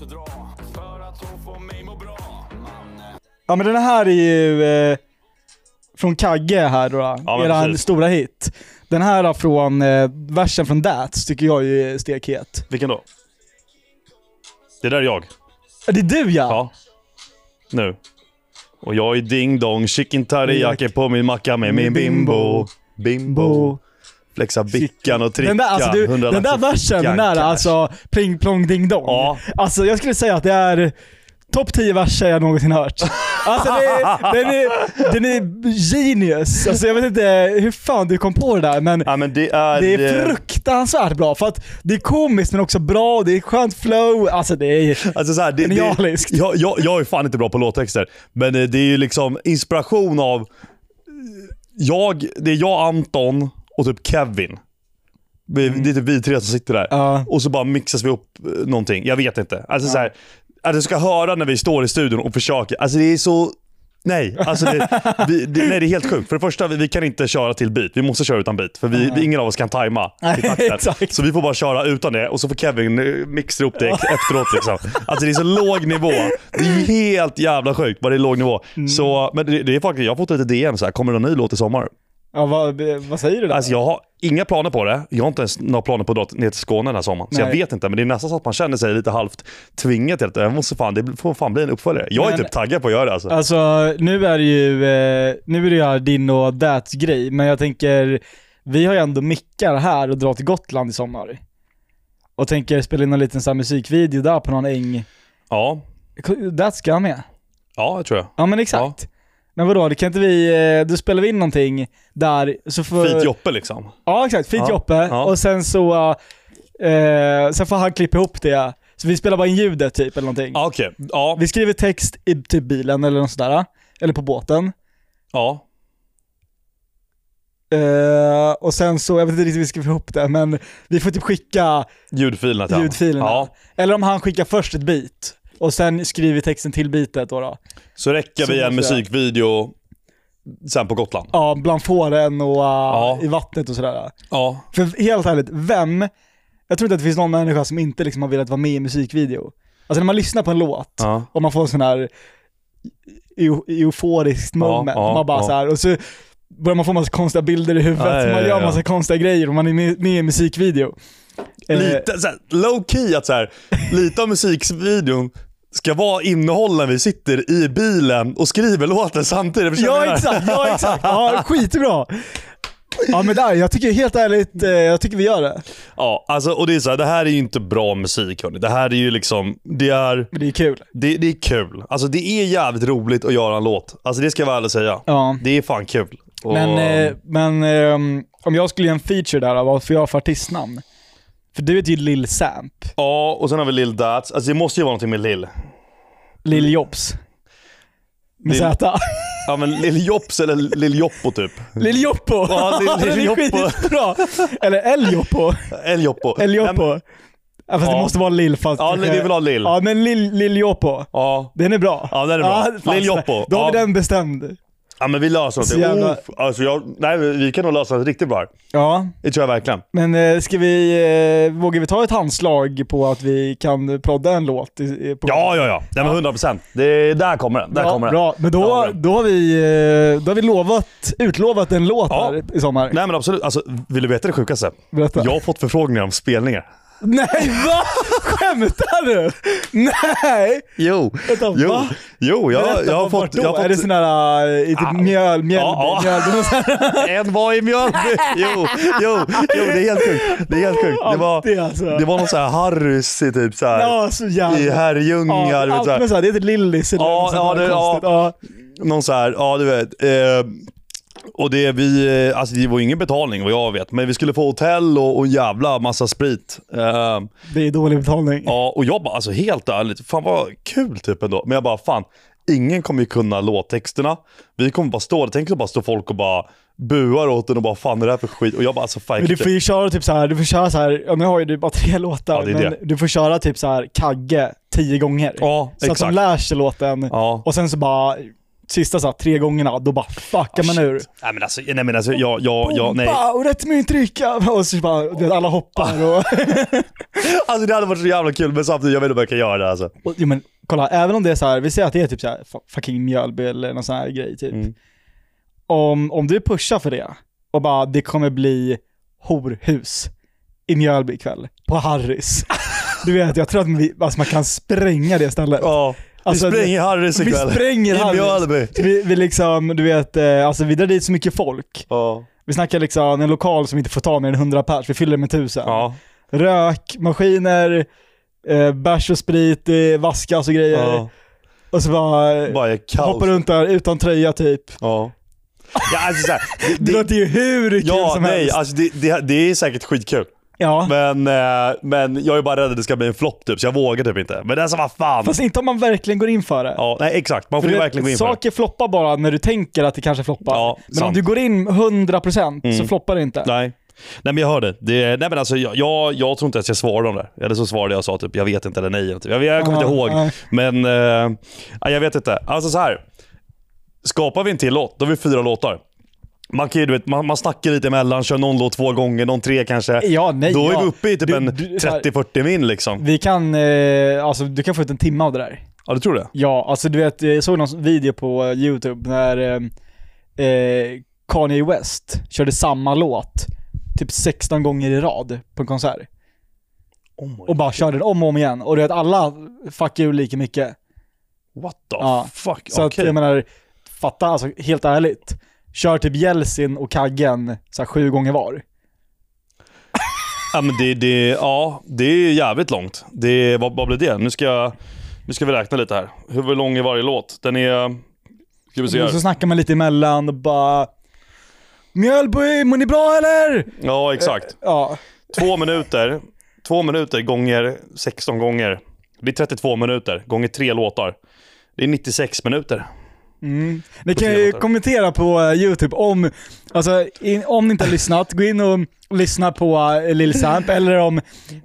C: är att dra För att hon får mig må bra Mannen
B: Ja men den här är ju eh, från Kagge här då,
A: Ja,
B: eran stora hit. Den här är från, eh, versen från Dats tycker jag ju är stekhet.
A: Vilken då? Det där är jag.
B: Ja, Det är du ja!
A: Ja. Nu. Och jag är ding dong, chicken teriyaki på min macka med min bimbo. Bimbo. Flexa bickan och tricka.
B: Den där, alltså, du,
A: 100
B: den där versen, den där
A: cash.
B: alltså pling plong ding dong.
A: Ja.
B: Alltså jag skulle säga att det är topp 10 verser jag någonsin hört. Alltså det den, är, den är genius. Alltså jag vet inte hur fan du kom på det där men
A: Ja men det är...
B: det är fruktansvärt bra för att det är komiskt men också bra, det är skönt flow, alltså det är
A: Alltså så här, det, det,
B: Genialiskt.
A: jag, jag, jag är fan inte bra på låttexter, men eh, det är ju liksom inspiration av... eh, Jag, det är jag, Anton och typ Kevin. Vi, Det är typ vi tre som sitter där.
B: Ja.
A: Och så bara mixas vi upp eh, någonting. Jag vet inte. Alltså så här, att du ska höra när vi står i studion och försöker. Alltså det är så... Nej, alltså det, (laughs) vi, det, nej, det är helt sjukt. För det första, vi, vi kan inte köra till beat. Vi måste köra utan beat. För vi, vi, ingen av oss kan tajma (laughs)
B: exakt.
A: Så vi får bara köra utan det och så får Kevin eh, mixa ihop det (laughs) efteråt. Liksom. Alltså det är så låg nivå. Det är helt jävla sjukt vad det är låg nivå.
B: Mm.
A: Så, men det, det är faktiskt, jag har fått lite DM så här, kommer det någon ny låt i sommar?
B: Ja, vad, vad säger du där?
A: Alltså jag har inga planer på det. Jag har inte ens några planer på att dra ner till Skåne den här sommaren. Så jag
B: Nej.
A: vet inte, men det är nästan så att man känner sig lite halvt tvingad till att jag måste fan, det får fan bli en uppföljare. Jag är
B: Men-
A: typ taggad på att göra det alltså.
B: Alltså nu är det ju, eh, nu är det ju din och Dats grej, men jag tänker, vi har ju ändå mickar här och drar till Gotland i sommar. Och tänker spela in en liten sån här musikvideo där på någon äng.
A: Ja,
B: Dats ska med?
A: ja det tror jag.
B: Ja men exakt. Men vadå, det kan inte vi, eh, då spelar vi in någonting där, så får...
A: Fit Joppe liksom.
B: Ja exakt, Fit
A: Ja,
B: Joppe.
A: ja.
B: Och sen så, eh, sen får han klippa ihop det. Så vi spelar bara in ljudet typ eller någonting.
A: Ja, okej. Ja,
B: Vi skriver text i typ bilen eller något sådär. Eller på båten.
A: ja.
B: Eh, och sen så, jag vet inte riktigt hur vi ska få ihop det, men vi får typ skicka
A: Ljudfilerna till
B: ljudfilerna.
A: Ja,
B: Eller om han skickar först ett beat, och sen skriver texten till beatet då. då.
A: så räcker vi en musikvideo sen på Gotland.
B: Ja, bland fåren och uh,
A: Ja.
B: i vattnet och sådär.
A: Ja.
B: För helt ärligt, vem, jag tror inte att det finns någon människa som inte liksom har velat vara med i en musikvideo. Alltså när man lyssnar på en låt,
A: Ja.
B: och man får en sån här eu- euforiskt moment, man bara
A: ja.
B: så här, och så börjar man få massa konstiga bilder i huvudet,
A: Ja, ja,
B: man gör massa konstiga grejer och man är med, med i en musikvideo.
A: Lite så här, low key att så här, lite av musikvideon ska vara innehåll när vi sitter i bilen och skriver låten samtidigt.
B: Ja exakt, ja (laughs) exakt. Ja, skitbra. Ja men där, jag tycker helt ärligt, eh, jag tycker vi gör det.
A: Ja, alltså, och det är så här, det här är ju inte bra musik hörni. Det här är ju liksom, det är,
B: Men det är kul.
A: det, det är kul. Alltså det är jävligt roligt att göra en låt. Alltså det ska jag väl ärligt säga.
B: Ja.
A: Det är fan kul. Och,
B: Men, eh, men ehm, om jag skulle göra en feature där, vad får jag för artistnamn? För du heter ju Lil Samp,
A: Ja, och sen har vi Lil Dats. Alltså det måste ju vara någonting med Lil.
B: Lil Jobs. Med
A: Lil-
B: Z. (laughs)
A: Ja men Lil Jops eller Lil Joppo typ.
B: Lil Joppo!
A: Ja, Lil- Lil (laughs) Joppo.
B: skitbra! Eller El Joppo.
A: El Joppo.
B: El Joppo.
A: men-
B: Ja, fast det
A: Ja.
B: måste vara Lil fast
A: Ja, vi vill ha Lil.
B: Ja men Lil, Lil Joppo.
A: Ja.
B: Den är bra.
A: Ja, den är bra.
B: fan,
A: Lil Joppo.
B: Då har vi
A: Ja.
B: den bestämd.
A: Ja, men vi löser något.
B: jävla-
A: Oh, alltså jag, nej, vi kan nog lösa något riktigt bra.
B: Ja,
A: Det tror jag verkligen.
B: men eh, ska vi, eh, vågar vi ta ett handslag på att vi kan prodda en låt? I, i- på
A: Ja, ja, ja. Nej, men 100 procent. Där kommer den. Där
B: Bra,
A: kommer den.
B: bra. Men då,
A: den.
B: då, har vi, eh, då har vi lovat, utlovat en låt
A: Ja.
B: här i sommar.
A: Nej men absolut. Alltså, vill du veta det sjukaste?
B: Berätta.
A: Jag har fått förfrågningar om spelningar.
B: Nej, va? Skämtar du? Nej!
A: Jo,
B: Vänta,
A: jo,
B: va?
A: jo jag,
B: Berätta,
A: jag har fått... Jag har
B: Är det
A: fått
B: sån där uh, typ
A: Ja.
B: mjöl, mjölby, så här? (laughs)
A: en var i Mjölby. Jo, jo, jo, det är helt sjukt. Det är helt sjukt. Det var,
B: Alltid alltså.
A: det var någon sån här Harrys i typ så här,
B: Ja, så jävla...
A: i Herrljunga.
B: ja, allt
A: här.
B: med så här, det heter Lillis eller
A: Ja,
B: något
A: ja, det-
B: konstigt. Ja.
A: Någon så här, ja du vet. Eh, och det vi, eh, alltså det var ingen betalning vad jag vet, men vi skulle få hotell och, och jävla massa sprit. Eh,
B: Det är dålig betalning.
A: Ja, och jag bara, alltså helt ärligt, fan vad kul typ ändå. Men jag bara, fan, ingen kommer ju kunna låttexterna. Vi kommer bara stå där, tänk så bara står folk och bara buar åt den och bara, fan är det här för skit? Och jag bara, alltså fan,
B: Men du får ju köra typ så här, du får köra så här, ja nu har ju du bara tre låtar,
A: Ja, det
B: men
A: det.
B: du får köra typ så här Kagge tio gånger.
A: Ja,
B: så att
A: exakt.
B: de lär sig låten,
A: Ja.
B: och sen så bara, sista så här, tre gångerna, då bara fuckar man ur.
A: Nej men alltså, nej men alltså, jag, jag, jag nej.
B: Och rätt trycka! Och så bara, vet, alla hoppar och... (laughs)
A: Alltså det hade varit så jävla kul, men samtidigt, jag vet inte om jag kan göra det alltså.
B: och jo, men kolla, även om det är så här, vi säger att det är typ så här, fu- fucking Mjölby eller någon sån här grej typ.
A: Mm.
B: Om, om du pushar för det, och bara det kommer bli horhus i Mjölby ikväll, på Harrys. (laughs) Du vet, jag tror att vi, alltså man kan spränga det stället.
A: Ja, vi
B: Alltså,
A: spränger Harrys
B: Vi
A: ikväll.
B: spränger
A: I
B: Harrys. Vi, vi liksom, du vet, eh, alltså vi drar dit så mycket folk.
A: Ja.
B: Vi snackar liksom en lokal som inte får ta mer än 100 pers, vi fyller det med tusen.
A: Ja.
B: Rök, maskiner, eh, bärs och sprit, eh, vaskas och grejer.
A: ja.
B: Och så bara, eh,
A: Bara
B: hoppar runt där utan tröja typ.
A: Ja. Ja, alltså så här, (laughs)
B: Det,
A: det,
B: låter ju hur kul
A: ja,
B: som
A: nej,
B: helst.
A: alltså det, det, det är säkert skitkul.
B: Ja.
A: Men, eh, men jag är bara rädd att det ska bli en flopp typ, så jag vågar typ inte. Men alltså vad fan.
B: Fast inte om man verkligen går in för det.
A: Ja, nej exakt. Man får
B: För
A: ju
B: det-
A: verkligen gå in för det.
B: Saker floppar bara när du tänker att det kanske floppar.
A: Ja,
B: men om
A: sant.
B: du går in 100% så
A: Mm.
B: floppar det inte.
A: Nej. Nej men jag hörde. Det, nej men alltså jag, jag, jag tror inte att jag svarade om det. Eller så svarade jag och sa typ jag vet inte eller nej. eller Typ. Jag, jag kommer
B: Ja,
A: inte ihåg.
B: nej.
A: Men eh, ja, jag vet inte. Alltså så här. Skapar vi en till låt, då har vi fyra låtar. Man, kan ju, du vet, man, man snackar lite emellan, kör någon låt två gånger, någon tre kanske.
B: Ja, nej,
A: då är
B: ja.
A: vi uppe i typ
B: Du-
A: en
B: du- så här-
A: 30-40 min liksom.
B: Vi kan, eh, alltså du kan få ut en timme av det där.
A: Ja, du tror det?
B: Ja, alltså du vet, jag såg någon video på YouTube när eh, eh, Kanye West körde samma låt typ 16 gånger i rad på en konsert.
A: Oh
B: Och bara körde den om och om igen. Och du vet, alla fuckar ur lika mycket.
A: What the
B: Ja.
A: fuck?
B: Så
A: Okej.
B: att jag menar, fatta alltså helt ärligt. Kör typ Jelsin och Kaggen så här, sju gånger var.
A: Ja, men det, det, ja, det är jävligt långt. Det, vad, vad blir det? Nu ska, jag, nu ska vi räkna lite här. Hur lång är varje låt? Den är... Ska vi se
B: så snackar man lite emellan och bara Mjölby, mår ni bra eller?
A: Ja, exakt.
B: Ja.
A: Två minuter. Två minuter gånger 16 gånger. Det är 32 minuter gånger tre låtar. Det är 96 minuter.
B: Mm. Ni kan ju kommentera på eh, YouTube om, alltså, in, om ni inte har lyssnat, gå in och lyssna på uh, Lil Samp (laughs) eller om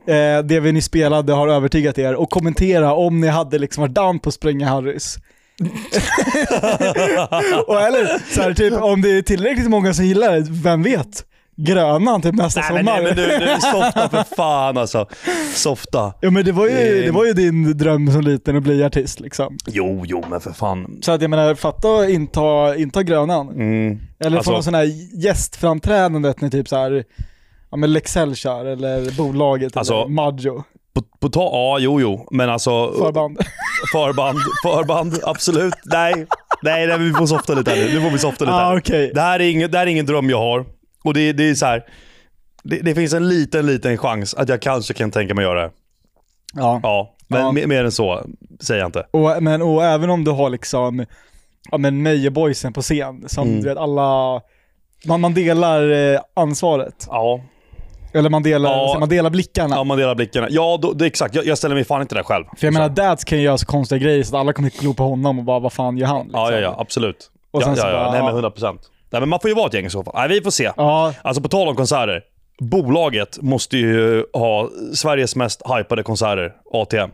B: eh, det vi ni spelade har övertygat er och kommentera om ni hade liksom varit down på att spränga Harrys. (laughs) (laughs) och eller så här, typ om det är tillräckligt många som gillar det, vem vet? Grönan typ nästa
A: Nej men,
B: sommar.
A: nej, men du, du softa för fan alltså. Softa.
B: Ja men det var, ju,
A: Det-
B: var ju din dröm som liten att bli artist liksom.
A: Jo, jo men för fan.
B: Så att jag menar, fatta att inta, inta Grönan.
A: Mm.
B: Eller
A: Alltså-
B: få någon sån här gästframträdande när typ så här, ja men Lexell kör, eller bolaget,
A: Alltså-
B: eller Maggio.
A: På, på ta, ja, jo, jo. Men alltså...
B: Förband. (laughs)
A: Förband, förband, absolut. Nej, nej, nej vi får softa lite här nu. Nu får vi softa lite
B: ah,
A: här.
B: okej.
A: Det, här är ingen, det här är ingen dröm jag har. Och det, det är så här. Det, det finns en liten, liten chans att jag kanske kan tänka mig göra det.
B: Ja.
A: Ja, men
B: Ja.
A: Mer, mer än så säger jag inte.
B: Och, men, och även om du har liksom, ja men Meijerboysen på scen, som
A: Mm.
B: du vet alla, man, man delar eh, ansvaret.
A: Ja,
B: Eller man delar,
A: Ja.
B: man delar blickarna.
A: ja man delar blickarna. Ja, då, det, exakt. Jag, jag ställer mig fan inte där själv.
B: För jag menar, Dads kan ju göra så konstiga grejer så att alla kommer glo på honom och bara, vad fan gör han? Liksom.
A: Ja, ja, ja. Absolut.
B: Och sen
A: ja,
B: så
A: ja, ja.
B: bara,
A: Nej, men
B: ja.
A: 100 procent. Nej, men man får ju vara ett gäng i så fall. Nej, vi får se.
B: Ja,
A: Alltså på tal om konserter. Bolaget måste ju ha Sveriges mest hypade konserter, ATM.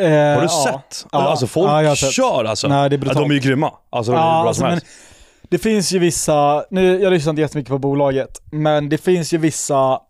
B: Eh,
A: Har du sett?
B: Ja.
A: Alltså folk
B: Ja, sett.
A: kör alltså.
B: Nej, det är brutalt.
A: de är ju grymma. Alltså de är
B: Ja,
A: bra
B: alltså,
A: som helst.
B: det finns ju vissa, nu, jag lyssnar inte jättemycket på bolaget, men det finns ju vissa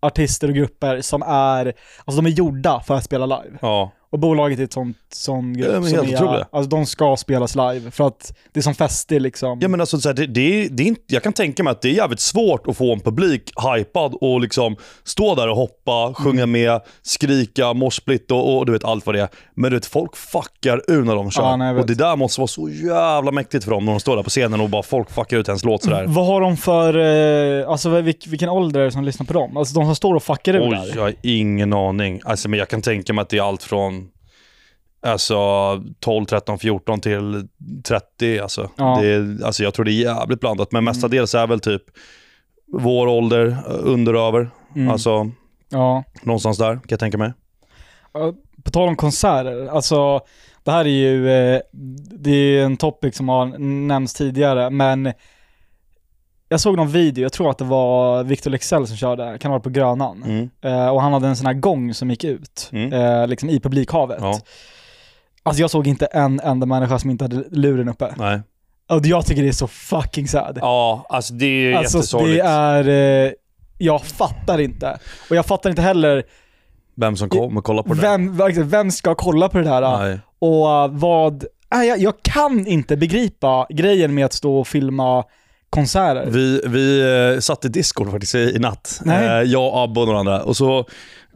B: artister och grupper som är, alltså de är gjorda för att spela live.
A: Ja.
B: Och bolaget är ett sånt, sån grupp
A: Ja,
B: som är, alltså de ska spelas live för att det är som fester liksom.
A: Ja men alltså, så här, det, det, det är inte, jag kan tänka mig att det är jävligt svårt att få en publik hypad och liksom stå där och hoppa, sjunga
B: Mm.
A: med, skrika, morsplitt och, och du vet allt vad det är. Men du vet, folk fuckar ur när de kör.
B: Ja, nej,
A: och det där måste vara så jävla mäktigt för dem när de står där på scenen och bara folk fuckar ut ens låt sådär.
B: Vad har de för, eh, alltså vilk, vilken ålder är det som lyssnar på dem? Alltså de som står och fuckar ur
A: Oj,
B: där.
A: jag har ingen aning. Alltså, men jag kan tänka mig att det är allt från alltså, 12, 13, 14 till 30. Alltså.
B: Ja.
A: Det är, alltså, jag tror det är jävligt blandat, men mestadels är väl typ vår ålder, under och över.
B: Mm.
A: Alltså
B: Ja.
A: någonstans där kan jag tänka mig.
B: På tal om konserter, alltså det här är ju, eh, det är en topic som har nämnts tidigare, men jag såg någon video, jag tror att det var Victor Lexell som körde, kan varit på Grönan.
A: Mm.
B: Eh, och han hade en sån här gång som gick ut,
A: Mm.
B: eh, liksom i publikhavet.
A: Ja.
B: Alltså jag såg inte en enda människa som inte hade luren uppe.
A: Nej.
B: Och jag tycker det är så fucking sad.
A: Ja, alltså det är
B: alltså
A: jättesorgligt.
B: det är, eh, jag fattar inte. Och jag fattar inte heller,
A: Vem som kommer kolla på det.
B: vem, vem ska kolla på det här?
A: Nej.
B: Och uh, vad, äh, jag, jag kan inte begripa grejen med att stå och filma konserter.
A: Vi, vi eh, satt i Discord faktiskt i, i natt.
B: Nej.
A: Eh, jag, Abbe och några andra. Och så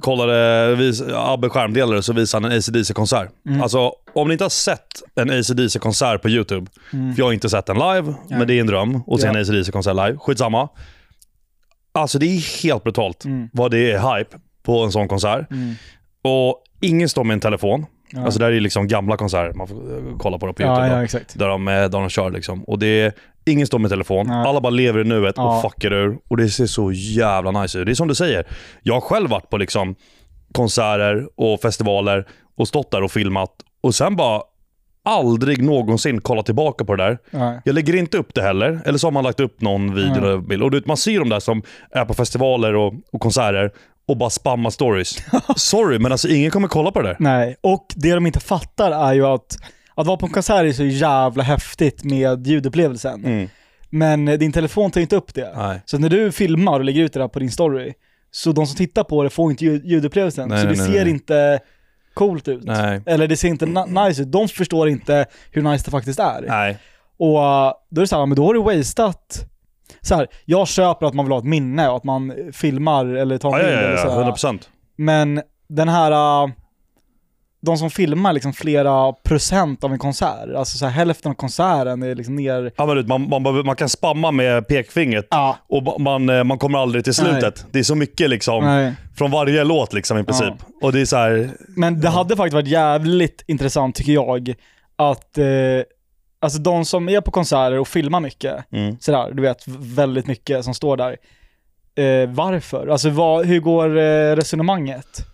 A: kollade vi, Abbe skärmdelare så visade han en AC/DC-konsert.
B: Mm.
A: Alltså, om ni inte har sett en AC/DC-konsert på YouTube,
B: Mm.
A: för jag har inte sett den live, men det är en dröm att se
B: Ja.
A: en AC/DC-konsert live. Skitsamma. Alltså det är helt brutalt
B: Mm.
A: vad det är hype på en sån konsert.
B: Mm.
A: Och ingen står med en telefon.
B: Ja.
A: Alltså det här är liksom gamla konserter, man får eh, kolla på det på YouTube.
B: ja, ja, exakt.
A: Där de, eh, där de kör liksom. Och det är, ingen står med telefon,
B: Nej.
A: alla bara lever i nuet
B: Ja.
A: och fuckar ur. Och det ser så jävla nice ut. Det är som du säger, jag har själv varit på liksom konserter och festivaler och stått där och filmat och sen bara aldrig någonsin kollat tillbaka på det där.
B: Ja.
A: Jag lägger inte upp det heller, eller så har man lagt upp någon video
B: Ja.
A: eller bild. Och du vet, man ser de där som är på festivaler och, och konserter och bara spammar stories. (laughs) Sorry, men alltså ingen kommer kolla på det där.
B: Nej, och det de inte fattar är ju att att vara på en konsert är så jävla häftigt med ljudupplevelsen.
A: Mm.
B: Men eh, din telefon tar inte upp det.
A: Nej.
B: Så när du filmar och lägger ut det där på din story, så de som tittar på det får inte ljud- ljudupplevelsen.
A: Nej,
B: så
A: nej,
B: det ser inte coolt ut. Eller det ser inte nice ut. De förstår inte hur nice det faktiskt är.
A: Nej.
B: Och uh, då är det så här, men då har du wasteat så här, jag köper att man vill ha ett minne och att man filmar eller tar en
A: Ja, ja,
B: bild
A: ja,
B: eller så
A: ja,
B: här.
A: 100%.
B: Men den här, uh, de som filmar liksom flera procent av en konsert, alltså så här, hälften av konserten är liksom ner...
A: Ja, men man, man, man kan spamma med pekfingret
B: Ja.
A: och man, eh, man kommer aldrig till slutet. Det är så mycket liksom,
B: Nej.
A: från varje låt liksom i princip. Och det är så här,
B: Men det hade faktiskt varit jävligt intressant tycker jag, att eh, alltså de som är på konserter och filmar mycket,
A: mm.
B: sådär, du vet, väldigt mycket som står där. Eh, varför? Alltså vad, hur går eh, resonemanget?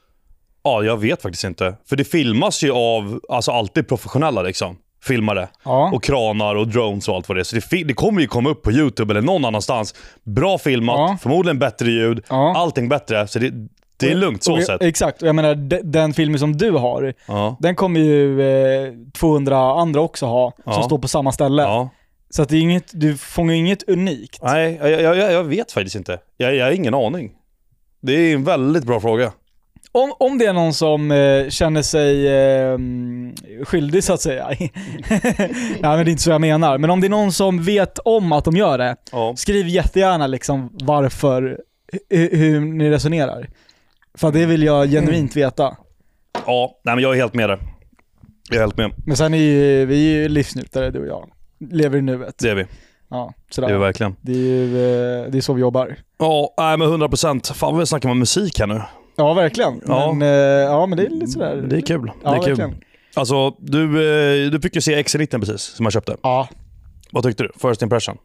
A: ja jag vet faktiskt inte. För det filmas ju av, alltså alltid professionella liksom. Filmare.
B: Ja.
A: Och kranar och drones och allt vad det är. Så det, det kommer ju komma upp på YouTube eller någon annanstans. Bra filmat,
B: Ja.
A: förmodligen bättre ljud,
B: Ja.
A: allting bättre. Så det, det är lugnt så sett.
B: Exakt, och jag menar de, den filmen som du har,
A: Ja.
B: den kommer ju eh, 200 andra också ha, som
A: Ja.
B: står på samma ställe.
A: Ja.
B: Så att det är inget, du fångar inget unikt.
A: Nej, jag, jag, jag, vet faktiskt inte. Jag, jag har ingen aning. Det är en väldigt bra fråga.
B: Om, om det är någon som eh, känner sig eh, skyldig så att säga. (laughs) Nej men det är inte så jag menar. Men om det är någon som vet om att de gör det, skriv jättegärna liksom varför, hu- hur ni resonerar. För det vill jag genuint veta.
A: Ja, nej men jag är helt med där. Jag är helt med.
B: Men sen är ju, vi är ju livsnjutare du och jag. Lever i nuet.
A: Det är vi.
B: Ja,
A: Det är vi
B: sådär.
A: verkligen.
B: Det är ju, eh, det är så vi jobbar.
A: Ja, nej men 100%. Fan vad vi snackar om musik här nu.
B: Ja, verkligen.
A: Ja.
B: Men, eh, ja, men det är lite sådär.
A: Det är kul.
B: Ja,
A: det är kul.
B: verkligen.
A: Alltså, du, eh, du fick ju se XC90 precis, som jag köpte.
B: Ja,
A: Vad tyckte du? First impression?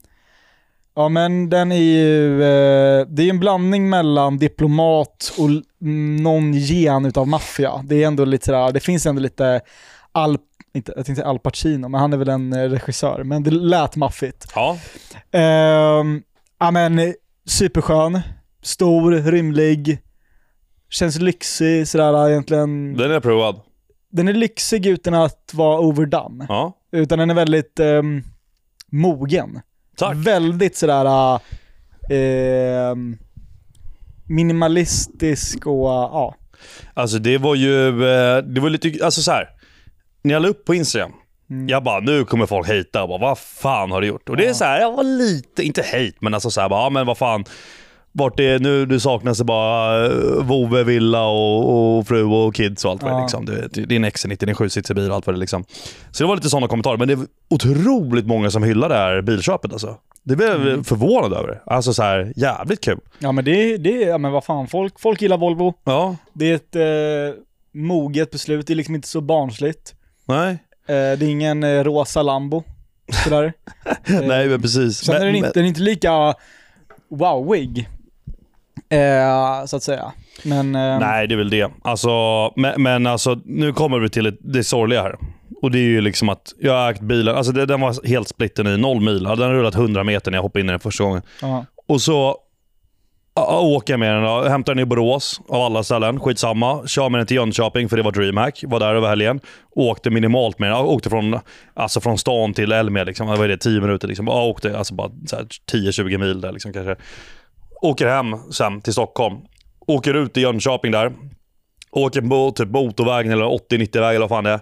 B: Ja men den är ju, eh, det är en blandning mellan diplomat och mm, någon gen utav maffia. Det är ändå lite sådär, det finns ändå lite Al, inte, jag tänkte Al Pacino, men han är väl en eh, regissör, men det lät maffigt.
A: Ja.
B: Ehm, ja men eh, superskön, stor, rymlig, känns lyxig sådär egentligen.
A: Den är provad.
B: den är lyxig utan att vara overdone.
A: Ja,
B: Utan den är väldigt ehm, mogen.
A: Tack.
B: Väldigt sådär ehm, minimalistisk och ja.
A: Alltså det var ju, eh, det var lite, alltså så här. När jag la upp på Instagram,
B: Mm.
A: jag bara nu kommer folk hejta och bara vad fan har du gjort? Och det är så här, jag var lite, inte hate men alltså så här, bara, ja men vad fan. Vart är, nu det saknas det bara uh, vovve, villa och, och fru och kids och allt vad det.
B: Ja.
A: Liksom. Det, det, din X90, din sjusitsig bil och allt vad det. Liksom. Så det var lite sådana kommentarer. Men det är otroligt många som hyllar det här bilköpet alltså. Det blev
B: Mm.
A: förvånad över. Alltså så här, jävligt kul.
B: Ja men det, det ja men vad fan, folk, folk gillar Volvo.
A: Ja,
B: Det är ett eh, moget beslut, det är liksom inte så barnsligt.
A: nej.
B: Eh, det är ingen eh, rosa Lambo. Sådär. Eh, (laughs)
A: nej men precis.
B: Sen
A: Men-
B: är den inte, den är inte lika wowig. Eh, så att säga. Men... Eh,
A: Nej, det är väl det. Alltså, men, men alltså, nu kommer vi till det, sorgliga här. Och det är ju liksom att jag har ägt bilen, alltså det, den var helt splitten i noll mil. Den har rullat 100 meter när jag hoppade in i den första gången.
B: ja.
A: Och så åker jag med den, då, hämtar den i Borås av alla ställen. Skitsamma. Kör med den till Jönköping för det var DreamHack. Var där över helgen. Åkte minimalt med den. Jag åkte från, alltså från stan till Elmia. Liksom. Vad är det? 10 minuter. Liksom. Jag åkte alltså bara så här 10-20 mil där liksom, kanske. Åker hem sen till Stockholm. Åker ut i Jönköping där. Åker på typ motorvägen eller 80-90-väg eller vad fan det är.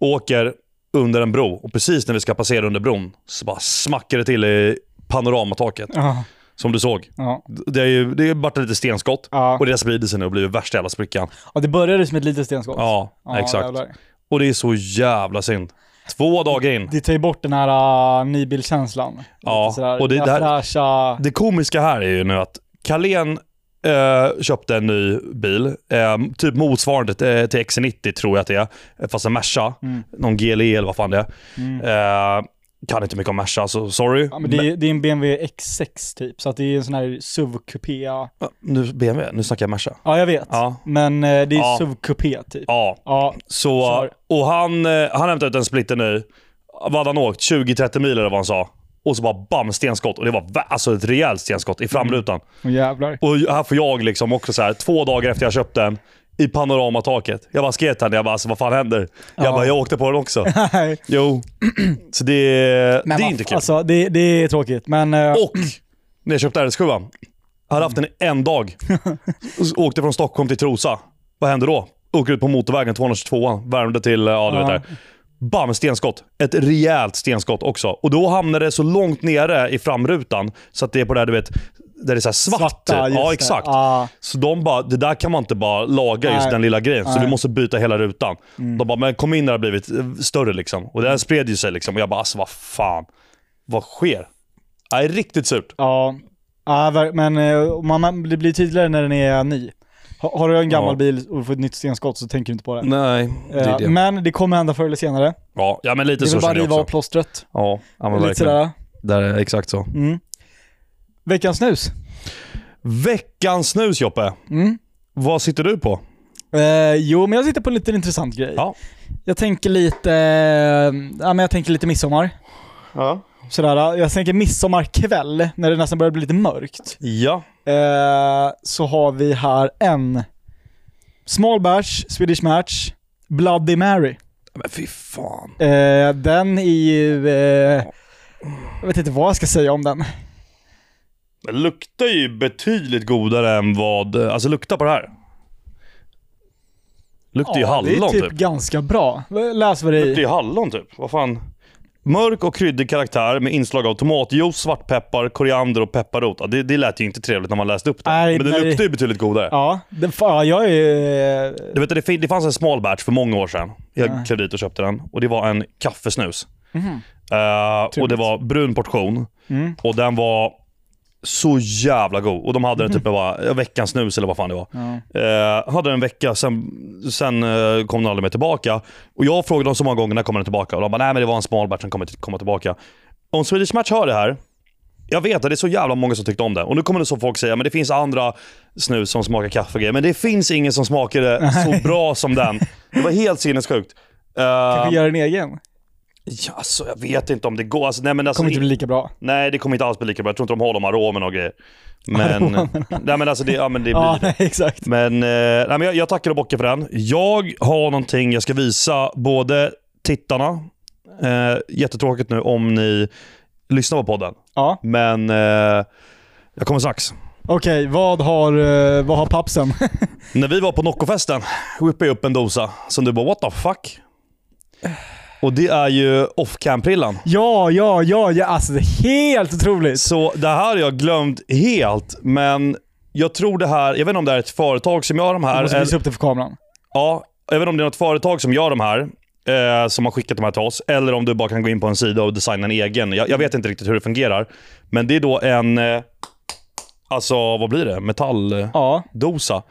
A: Åker under en bro och precis när vi ska passera under bron så bara smackar det till i panoramataket.
B: Ja.
A: Som du såg.
B: Ja.
A: Det är ju det är bara ett litet stenskott
B: Ja.
A: och det har spridit sig nu och blivit värsta jävla sprickan.
B: ja, det började som ett litet stenskott.
A: Ja, exakt.
B: jävlar.
A: Och det är så jävla synd. Två dagar in.
B: Det tar ju bort den här uh, nybilkänslan.
A: Ja,
B: sådär,
A: och det- det här-
B: fräscha...
A: Det komiska här är ju nu att Carlén eh, köpte en ny bil, eh, typ motsvarande till, till XC90 tror jag att det är, fast en Merca.
B: Mm.
A: Någon GLE eller vad fan det är.
B: Mm.
A: Eh, kan inte mycket om Merca, så sorry.
B: Ja, men det, är, det är en BMW X6 typ, så att det är en sån här SUV-kupé. Ja,
A: Ja, Nu BMW, nu snackar jag Merca.
B: jag vet.
A: Ja.
B: Men eh, det är
A: Ja.
B: SUV-kupé typ.
A: Ja,
B: Ja,
A: Så,
B: Kör.
A: och han, eh, han hämtade ut en splitter ny. Vad hade han åkt? 20-30 mil eller vad han sa. Och så bara bam, stenskott. Och det var alltså ett rejält stenskott i framrutan.
B: och jävlar.
A: Och här får jag liksom också så här, två dagar efter jag köpte den, i panoramataket. Jag bara till henne, jag bara alltså, vad fan händer? Jag
B: Ja.
A: bara, jag åkte på den också. (laughs) Jo. Så det,
B: men
A: det är inte kul.
B: Alltså, det, det är tråkigt, men... eh,
A: Och när jag köpte RS7, jag hade haft den en dag. (laughs) Åkte från Stockholm till Trosa. Vad hände då? Åker ut på motorvägen 222, värmde till, ja du vet där. Bam, stenskott. Ett rejält stenskott också. Och då hamnade det så långt nere i framrutan så att det är på det där du vet, där det är så här svart.
B: Svarta, just
A: ja,
B: det.
A: exakt.
B: Ja.
A: Så de bara, det där kan man inte bara laga just
B: Nej.
A: den lilla grejen. Så
B: Nej. Mm.
A: du måste byta hela rutan. De bara, men kom in när det har blivit eh, större liksom. Och det här spred ju sig liksom. Och jag bara, alltså vad fan. Vad sker? Nej, riktigt surt.
B: Ja, ja men eh, man, det blir tydligare när den är ny. Ha, har du en gammal
A: Ja.
B: bil och får ett nytt stenskott så tänker du inte på det.
A: Nej, det är
B: Eh,
A: det.
B: Men det kommer hända förr eller senare.
A: Ja, ja men lite
B: Det är
A: så
B: väl bara
A: känner jag
B: riva av
A: också.
B: plåstret.
A: Ja, ja men
B: Lite
A: verkligen.
B: sådär.
A: Där är exakt så.
B: Mm. Veckans snus.
A: Veckans snus Joppe.
B: Mm.
A: Vad sitter du på?
B: Eh, jo, men jag sitter på en liten intressant grej.
A: Ja.
B: Jag tänker lite, eh, ja men jag tänker lite midsommar.
A: Ja.
B: Sådär, jag tänker midsommarkväll, när det nästan börjar bli lite mörkt.
A: Ja.
B: Eh, så har vi här en Small Bash, Swedish Match, Bloody Mary.
A: Men fy fan.
B: Eh, den är ju, eh, jag vet inte vad jag ska säga om den.
A: Det luktar ju betydligt godare än vad... Alltså lukta på det här. Luktar ju
B: det
A: hallon
B: är typ,
A: typ.
B: ganska bra. Läs vad det
A: Luktar
B: är
A: ju
B: i.
A: hallon typ. Vad fan. Mörk och kryddig karaktär med inslag av tomatjuice, svartpeppar, koriander och pepparrot. Ja, det, det lät ju inte trevligt när man läste upp det.
B: Nej,
A: Men det
B: nej.
A: luktar ju betydligt godare.
B: Ja, det, fan, jag är...
A: Du vet, det, det fanns en small batch för många år sedan. Jag
B: Ja.
A: klev dit och köpte den. Och det var en kaffesnus.
B: Mhm.
A: Eh, och det var brun portion.
B: Mm.
A: Och den var så jävla god. Och de hade den typ bara, veckans snus eller vad fan det var.
B: Ja.
A: Eh, hade den en vecka, sen, sen eh, kom den aldrig mer tillbaka. Och jag frågade dem så många gånger när kommer den tillbaka? Och de bara, nej men det var en small batch som kommer komma tillbaka. Om Swedish Match hör det här, jag vet att det är så jävla många som tyckte om det. Och nu kommer det så folk säga, men det finns andra snus som smakar kaffe och grejer. Men det finns ingen som smakar det så bra som den. Det var helt sinnessjukt. Eh,
B: Kanske göra en egen.
A: Ja, alltså, jag vet inte om det går. Alltså, nej, men
B: Det
A: alltså,
B: kommer inte bli lika bra.
A: nej, det kommer inte alls bli lika bra. Jag tror inte de håller om aromen och grejer. Men, (laughs) nej, men alltså det, ja, men det blir
B: Ja,
A: det.
B: nej, exakt.
A: Men, eh, nej, men jag, jag tackar och bockar för den. Jag har någonting jag ska visa både tittarna, eh, jättetråkigt nu om ni lyssnar på podden,
B: Ja.
A: men eh, jag kommer strax.
B: Okej, vad har, eh, vad har pappsen? (laughs)
A: När vi var på Noccofesten whippade jag upp en dosa som du bara what the fuck? (sighs) (laughs) Och det är ju off-cam-prillan.
B: ja, ja, ja, ja, alltså det är helt otroligt.
A: Så det här har jag glömt helt, men jag tror det här, jag vet inte om det är ett företag som gör de
B: Du
A: här.
B: måste
A: eller-
B: visa upp det för kameran.
A: Ja, jag vet inte om det är något företag som gör de här, eh, som har skickat de här till oss, eller om du bara kan gå in på en sida och designa en egen. Jag, jag vet inte riktigt hur det fungerar. Men det är då en, eh, alltså vad blir det? Metalldosa.
B: Ja,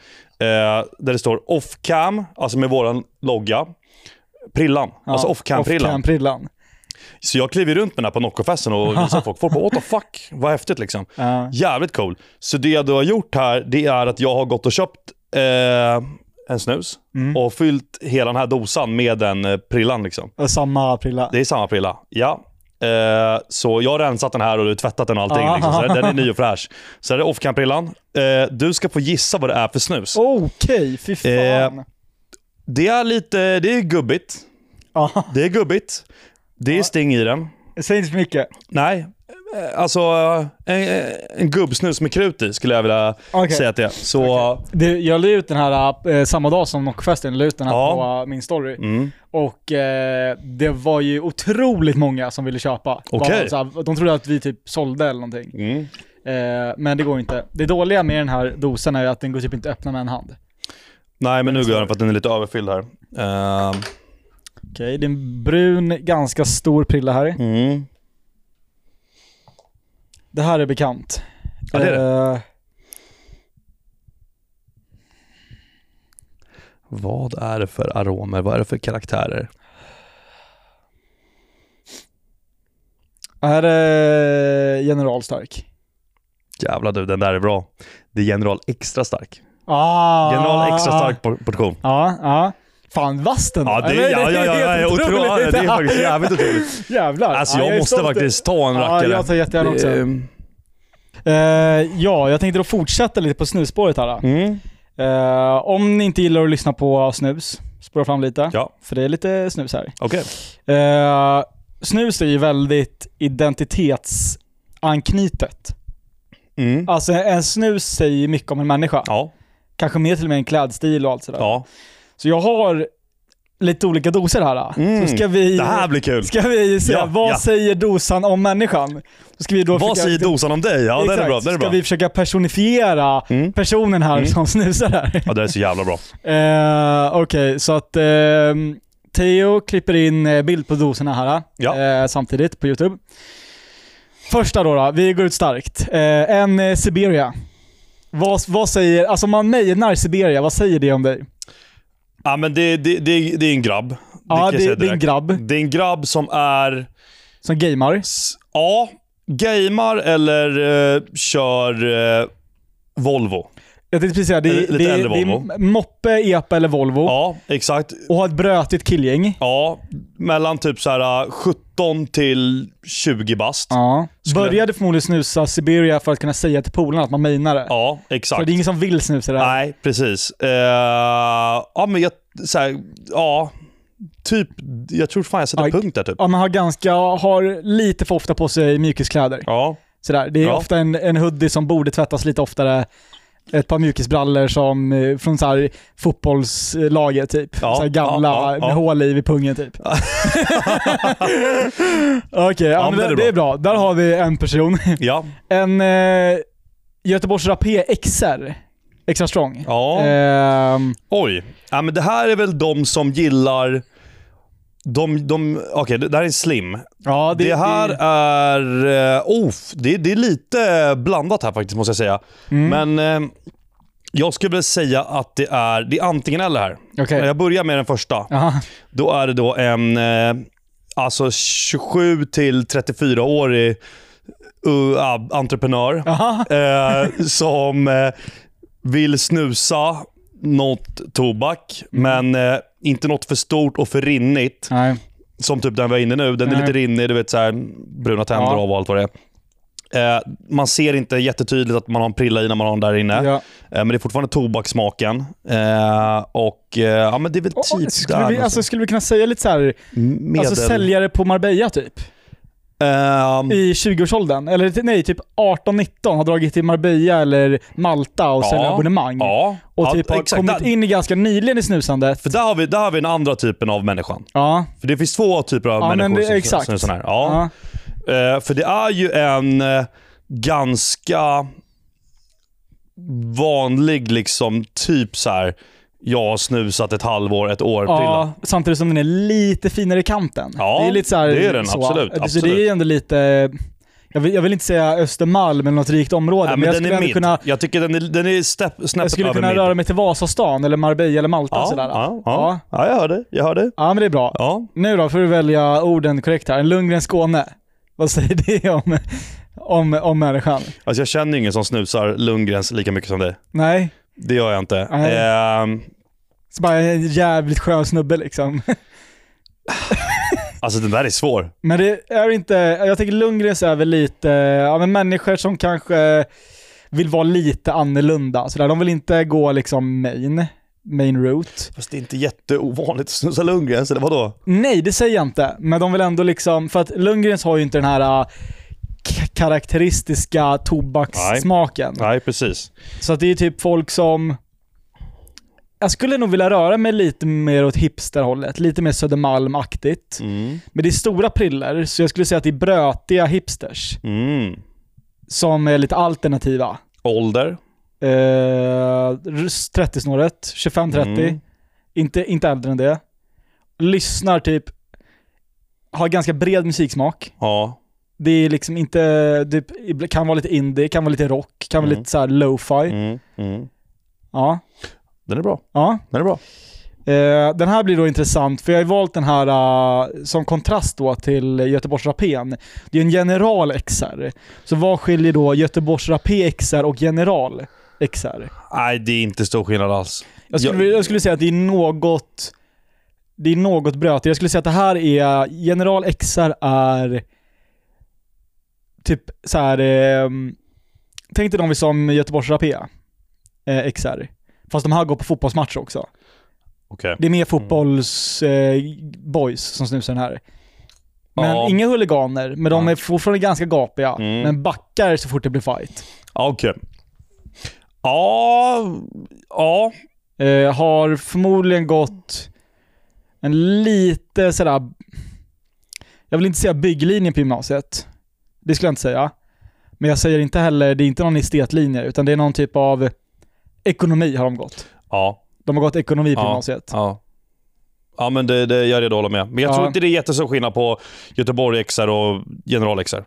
A: Eh, där det står off-cam, alltså med våran logga. Prillan,
B: ja.
A: alltså off-cam-prillan.
B: Off-cam-prillan.
A: Så jag kliver runt med den här på Noccofesten och visar (laughs) folk. Folk bara what the fuck, vad häftigt liksom.
B: Ja.
A: Jävligt cool. Så det jag har gjort här, det är att jag har gått och köpt eh, en snus
B: Mm.
A: och fyllt hela den här dosan med den eh, prillan. Liksom.
B: Samma prilla.
A: Det är samma prilla, ja. Eh, så jag har rensat den här och tvättat den och allting.
B: Ah.
A: Liksom. Så den är ny och fräsch. Så det är off-cam-prillan. Eh, du ska få gissa vad det är för snus.
B: Okej, fy fan.
A: Eh, Det är lite, det är gubbigt.
B: Ja,
A: Det är gubbigt. Det är sting i den.
B: säg inte för mycket.
A: Nej, eh, alltså en, en gubbsnus med krut i skulle jag vilja
B: Okej.
A: säga att det är. Så,
B: Det, jag la ut den här eh, samma dag som Nockfesten, la ut den här
A: Ja.
B: på eh, min story.
A: mm.
B: Och eh, det var ju otroligt många som ville köpa.
A: Okej.
B: Bara De trodde att vi typ sålde eller någonting.
A: Mm.
B: Eh, men det går inte. Det dåliga med den här dosan är att den går typ inte att öppna med en hand.
A: Nej, men nu går den för att den är lite överfylld här. Eh,
B: Okej, det är en brun, ganska stor prilla här.
A: mm.
B: Det här är bekant.
A: Ja, det är det.
B: Eh,
A: Vad är det för aromer? Vad är det för karaktärer?
B: är General Stark.
A: Jävlar du, den där är bra. Det är General Extra Stark.
B: Ah,
A: General Extra Stark por- portion.
B: Ja, ja. Fan vass den
A: Ja, det,
B: eller?
A: ja, ja, ja, ja, otroligt. det är faktiskt jävligt otroligt.
B: Jävlar.
A: Alltså
B: Ja,
A: jag
B: är
A: måste faktiskt ta en
B: Ja,
A: rackare.
B: jag tar jättegärna också. Eh, ja, jag tänkte då fortsätta lite på snusspåret här.
A: Mm.
B: Eh, om ni inte gillar att lyssna på snus, spåra fram lite.
A: Ja,
B: För det är lite snus här.
A: okej.
B: Eh, snus är ju väldigt identitetsanknutet.
A: Mm.
B: Alltså en snus säger mycket om en människa.
A: Ja,
B: Kanske mer till och med en klädstil och allt sådär.
A: ja.
B: Så jag har lite olika doser här.
A: Mm.
B: Så ska vi,
A: Det här blir kul.
B: ska vi se,
A: Ja,
B: vad
A: ja.
B: säger dosan om människan? Så ska vi då
A: Vad säger dosan om dig? Ja, den är
B: Exakt,
A: bra. Den är
B: ska
A: bra.
B: vi försöka personifiera
A: Mm.
B: personen här
A: Mm.
B: som snusar här.
A: Ja, det är så jävla bra. (laughs)
B: Eh, Okej, så att eh, Theo klipper in eh, bild på doserna här
A: Ja.
B: eh, samtidigt på YouTube. Första då, då vi går ut starkt. Eh, en eh, Siberia. Vad, vad säger, alltså man menar Siberia, vad säger det om dig?
A: Ja, men det, det, det, det är en grabb.
B: Ja, det, det är en grabb
A: Det är en grabb som är,
B: som gamer.
A: ja, gamar eller eh, kör eh, Volvo.
B: Jag tänkte precis säga, det,
A: Lite
B: det,
A: äldre
B: det
A: Volvo.
B: är moppe, epa eller Volvo.
A: Ja, exakt.
B: Och har ett brötigt killgäng.
A: Ja, mellan typ så här eh, 17 till 20 bast. Ja,
B: Ja.
A: Skulle-
B: Började förmodligen snusa Siberia för att kunna säga till polarna att man menar det. För
A: exakt.
B: det är ingen som vill snusa det här.
A: Nej, precis. Eh, ja, men jag, så här, ja, typ, jag tror fan jag sätter
B: Aj.
A: punkt där typ.
B: Ja, man har ganska, har lite för ofta på sig mjukiskläder.
A: Ja,
B: Sådär. Det är
A: Ja.
B: ofta en, en hoodie som borde tvättas lite oftare. Ett par mjukisbrallor som eh, från så här fotbollslaget typ.
A: Ja,
B: så gamla
A: ja, ja,
B: med hål i vid pungen typ. (laughs) Okej, ja,
A: Ja,
B: det,
A: det är
B: det är bra. Där har vi en person. (laughs)
A: ja,
B: En eh, Göteborgs Rapé XR. Extra strong.
A: ja.
B: Ehm,
A: Oj. Ja, men det här är väl de som gillar... De, de, Okej, det det här är slim.
B: ja,
A: Det, här
B: det-
A: är... Uh, oh, det, det är lite blandat här faktiskt, måste jag säga.
B: Mm.
A: Men eh, jag skulle vilja säga att det är, det är antingen eller här.
B: Okej.
A: Jag börjar med den första.
B: Jaha.
A: Då är det då en eh, alltså 27 till 34-årig uh, entreprenör eh, som eh, vill snusa något tobak,
B: Mm.
A: men eh, inte något för stort och för rinnigt.
B: Nej.
A: som typ den vi är inne nu. Den är
B: Nej.
A: lite rinnig, du vet så här, bruna tänder
B: Ja.
A: av och allt vad det är. Eh, man ser inte jättetydligt att man har en prilla i när man har den där inne.
B: Ja.
A: Eh, men det är fortfarande tobakssmaken. Eh, och eh, ja, men det är väl typ
B: skulle,
A: där
B: vi, alltså, skulle vi kunna säga lite så här,
A: Medel.
B: alltså säljare på Marbella typ?
A: Ehm,
B: I 20-årsåldern? Eller nej, typ 18-19 har dragit till Marbella eller Malta och
A: Ja.
B: abonnemang.
A: ja,
B: Och
A: ja,
B: typ har
A: exakt.
B: kommit in i ganska nyligen i snusandet.
A: För där har, vi, där har vi den andra typen av människan.
B: Ja.
A: För det finns två typer av
B: Ja,
A: människor
B: det-
A: som
B: exakt.
A: sån här. Ja.
B: Ja.
A: Eh, för det är ju en eh, ganska vanlig liksom typ så här. Jag har snusat ett halvår, ett år.
B: Ja, samtidigt som den är lite finare i kanten.
A: Ja,
B: det är lite så här,
A: det är den,
B: så.
A: absolut,
B: Så
A: absolut.
B: det är ändå lite, jag vill, jag vill inte säga Östermalm eller något rikt område,
A: Nej,
B: men, jag
A: den
B: skulle
A: är
B: kunna,
A: Jag tycker den är, den är stepp,
B: jag
A: snäppet
B: skulle
A: över
B: kunna
A: mid.
B: röra mig till Vasastan eller Marbella eller Malta
A: ja,
B: sådär.
A: ja, ja.
B: Ja.
A: ja, jag hör det. Jag hör det.
B: ja, men det är bra.
A: Ja.
B: Nu då får du välja orden korrekt här. En Lundgren Skåne. Vad säger det om, om, om människan?
A: Alltså jag känner ingen som snusar Lundgrens lika mycket som dig.
B: Nej,
A: Det gör jag inte. Ehm,
B: så bara en jävligt skön snubbe liksom.
A: alltså den där är svår.
B: Men det är inte, jag tänker Lundgrens är väl lite, ja men människor som kanske vill vara lite annorlunda. Så där. De vill inte gå liksom main, main route.
A: Fast det är inte jätteovanligt att snusa Lundgrens, eller vadå?
B: Nej, det säger jag inte. Men de vill ändå liksom, för att Lundgrens har ju inte den här karaktäristiska tobakssmaken.
A: Nej, precis.
B: Så att det är typ folk som... Jag skulle nog vilja röra mig lite mer åt hipsterhållet, lite mer Södermalm-aktigt.
A: Mm.
B: Men det är stora priller, så jag skulle säga att det är brötiga hipsters
A: Mm.
B: som är lite alternativa.
A: Ålder?
B: Eh, 30-snåret, 25-30,
A: Mm.
B: inte, inte äldre än det. Lyssnar typ, har ganska bred musiksmak.
A: Ja.
B: Det är liksom inte, det kan vara lite indie, kan vara lite rock, kan vara
A: Mm.
B: lite så här lo-fi.
A: Mm. Mm.
B: Ja.
A: Den är bra.
B: ja.
A: Den är bra.
B: Eh, den här blir då intressant, för jag har valt den här eh, som kontrast då till Göteborgs Rapén. Det är en General XR. Så vad skiljer då Göteborgs Rapé XR och General XR?
A: Nej, det är inte stor skillnad alls.
B: Jag skulle,
A: Jag-
B: jag skulle säga att det är något det är något brötigt. Jag skulle säga att det här är, General XR är typ så här. Eh, tänk dig de vi som Göteborgs Rapé eh, XR. Fast de här går på fotbollsmatcher också.
A: Okej.
B: Det är mer fotbolls eh, boys som snusar den här. Men
A: Ja.
B: inga huliganer, men de är fortfarande ganska gapiga.
A: Mm.
B: Men backar så fort det blir fight.
A: Okej. Ja, ja.
B: Eh, har förmodligen gått en lite sådär, jag vill inte säga bygglinjen på gymnasiet. Det skulle jag inte säga. Men jag säger inte heller, det är inte någon estetlinje, utan det är någon typ av ekonomi har de gått.
A: Ja.
B: De har gått ekonomi på
A: Ja.
B: gymnasiet.
A: Ja. Ja, men det, det, jag är redo att hålla med. Men jag
B: Ja.
A: tror inte det är jättestor skillnad på Göteborg XR och General XR.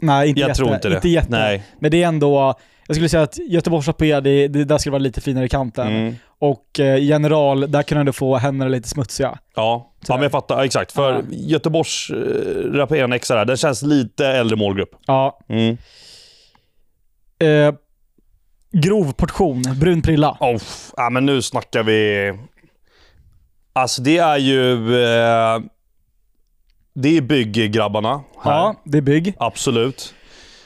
B: Nej, inte
A: Jag
B: jätte.
A: tror inte det.
B: Inte jätte.
A: Nej.
B: Men det är ändå, jag skulle säga att Göteborgs AP, det, det där ska vara lite finare i kanten.
A: Mm.
B: Och eh, General, där kan du få händerna lite smutsiga.
A: Ja. Ja, men jag fattar. Exakt. För
B: Ja.
A: Göteborgs äh, XR, här, den känns lite äldre målgrupp.
B: Ja.
A: Mm.
B: Eh, grov portion, brun prilla.
A: Oh, ja, men nu snackar vi... Alltså det är ju... Eh, det är bygggrabbarna här.
B: Ja, det är bygg.
A: Absolut.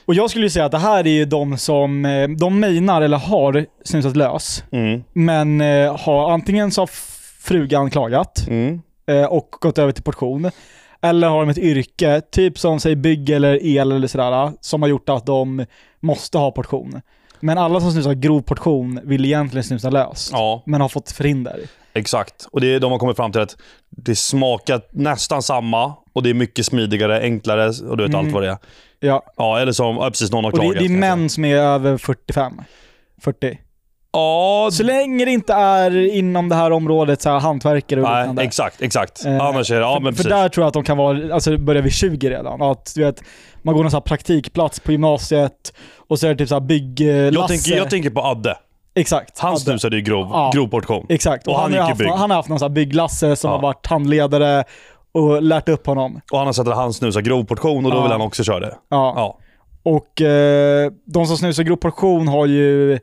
B: Och jag skulle ju säga att det här är ju de som, eh, de mejnar eller har snusat lös.
A: Mm.
B: Men eh, har antingen så har frugan klagat
A: Mm.
B: Eh, och gått över till portion. Eller har de ett yrke, typ som säg bygg eller el eller sådär, som har gjort att de måste ha portion. Men alla som snusar grov portion vill egentligen snusa lös.
A: Ja,
B: Men har fått förhinder.
A: exakt. Och det, de har kommit fram till att det smakar nästan samma och det är mycket smidigare, enklare och du vet
B: Mm.
A: allt vad det är.
B: Ja,
A: Ja, eller som, ja, precis, någon har
B: och det,
A: klagat.
B: det är män som är över 45. 40.
A: Ja,
B: Så länge det inte är inom det här området, så här hantverkare och liknande.
A: exakt, exakt.
B: Eh,
A: Annars är det, ja
B: för,
A: men
B: för
A: precis.
B: där tror jag att de kan vara, alltså börjar vid 20 redan. Att du vet, man går någon sån här praktikplats på gymnasiet och så är det typ såhär bygg-Lasse.
A: jag, tänker, jag tänker på Adde.
B: Exakt.
A: Han snusade ju grov,
B: Ja.
A: grov portion.
B: Exakt. Och,
A: Och han
B: han, har haft,
A: bygg.
B: han har haft någon sån här bygglasse som
A: Ja.
B: har varit handledare och lärt upp honom.
A: Och han har sett att han snusar grov portion och då
B: Ja.
A: vill han också köra det.
B: Ja.
A: Ja.
B: Och eh, de som snusar grov portion har ju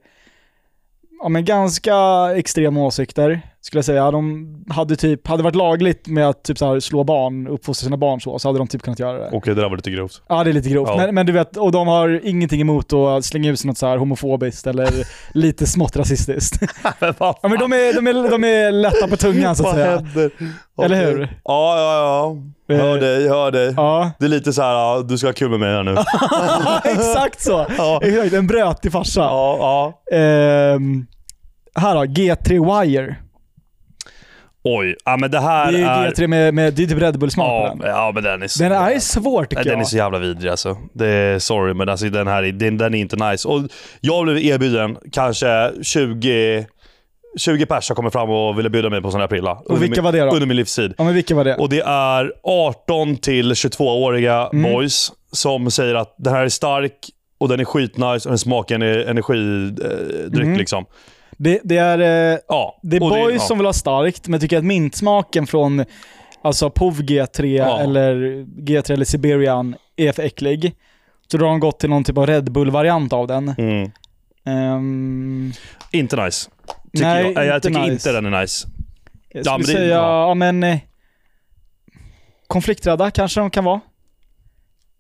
B: ja, men ganska extrema åsikter skulle jag säga. De hade typ, hade varit lagligt med att typ så här slå barn, uppfostra sina barn så, så hade de typ kunnat göra det.
A: Okej, det där var lite grovt.
B: Ja, det är lite grovt.
A: Ja.
B: Men, men du vet, och de har ingenting emot att slänga ut något så här homofobiskt eller (laughs) lite smått rasistiskt. (laughs) ja, men de är, de, är, de är lätta på tungan så att säga.
A: händer?
B: Eller hur?
A: Ja, ja, ja. Hör
B: Eh,
A: dig, hör dig.
B: Ja,
A: Det är lite så här, ja, du ska ha kul med mig här nu. (laughs)
B: exakt så.
A: Ja.
B: En brötig farsa.
A: Ja, ja.
B: Ehm, här då, G3 Wire.
A: Oj, ja men det här
B: Det är
A: är...
B: G3 med, med det är typ Red Bull-smak på
A: Ja,
B: den.
A: ja, men den är så...
B: Den är svår tycker
A: Nej, den är
B: jag.
A: så jävla vidrig alltså. Det är sorry, men alltså, den här är, den, den är inte nice. Och jag blev erbjuden kanske 20, 20 pers har kommit fram och ville bjuda mig på sån här prilla. Under
B: vilka
A: min,
B: var det då?
A: Under min livstid.
B: Ja men vilka var det?
A: Och det är 18 till 22-åriga
B: Mm.
A: boys som säger att den här är stark och den är skitnice och den smakar en energidryck
B: Mm.
A: liksom.
B: Det, det är, eh,
A: Ja.
B: det är boys
A: ja.
B: som vill ha starkt, men jag tycker att mintsmaken från alltså POV G3
A: Ja.
B: eller G3 eller Siberian är för äcklig. Så då har de gått till någon typ av Red Bull-variant av den.
A: Mm.
B: Ehm,
A: Inte nice. Tycker
B: Nej,
A: jag.
B: Inte
A: tycker
B: nice.
A: inte den är nice.
B: jag
A: Ja,
B: skulle
A: det-
B: säga,
A: ja.
B: ja, men eh, konflikträdda kanske de kan vara.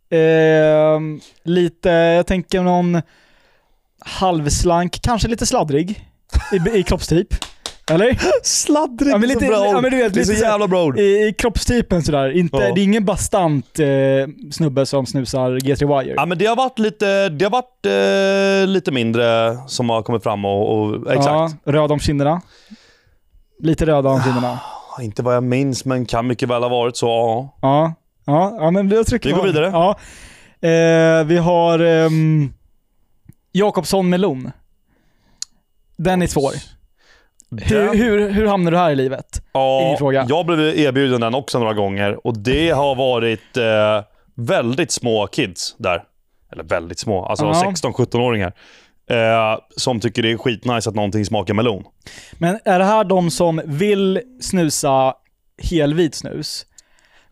B: Ehm, lite, jag tänker någon halvslank, kanske lite sladdrig i, i kroppstyp. Eller?
A: Sladdrig
B: Ja, men lite-
A: bra
B: ja, men du vet,
A: Det är så jävla bra ord.
B: I, i kroppstypen sådär. Inte,
A: Ja.
B: Det är ingen bastant eh, snubbe som snusar G3 Wire.
A: Ja, men det har varit lite, det har varit, eh, lite mindre som har kommit fram och, och exakt.
B: Ja, röd om kinderna. Lite röda om kinderna.
A: Inte vad jag minns, men kan mycket väl ha varit så. Ja.
B: Ja, ja, ja men jag trycker
A: Vi går vidare.
B: Ja. Eh, vi har ehm, Jakobsson Melon. Den är svår. Hur,
A: Den-
B: hur, hur hamnar du här i livet?
A: ja,
B: fråga.
A: Jag blev erbjuden den också några gånger och det har varit eh, väldigt små kids där. Eller väldigt små, alltså
B: Ja.
A: 16-17-åringar. Eh, som tycker det är skitnice att någonting smakar melon.
B: Men är det här de som vill snusa helvit snus,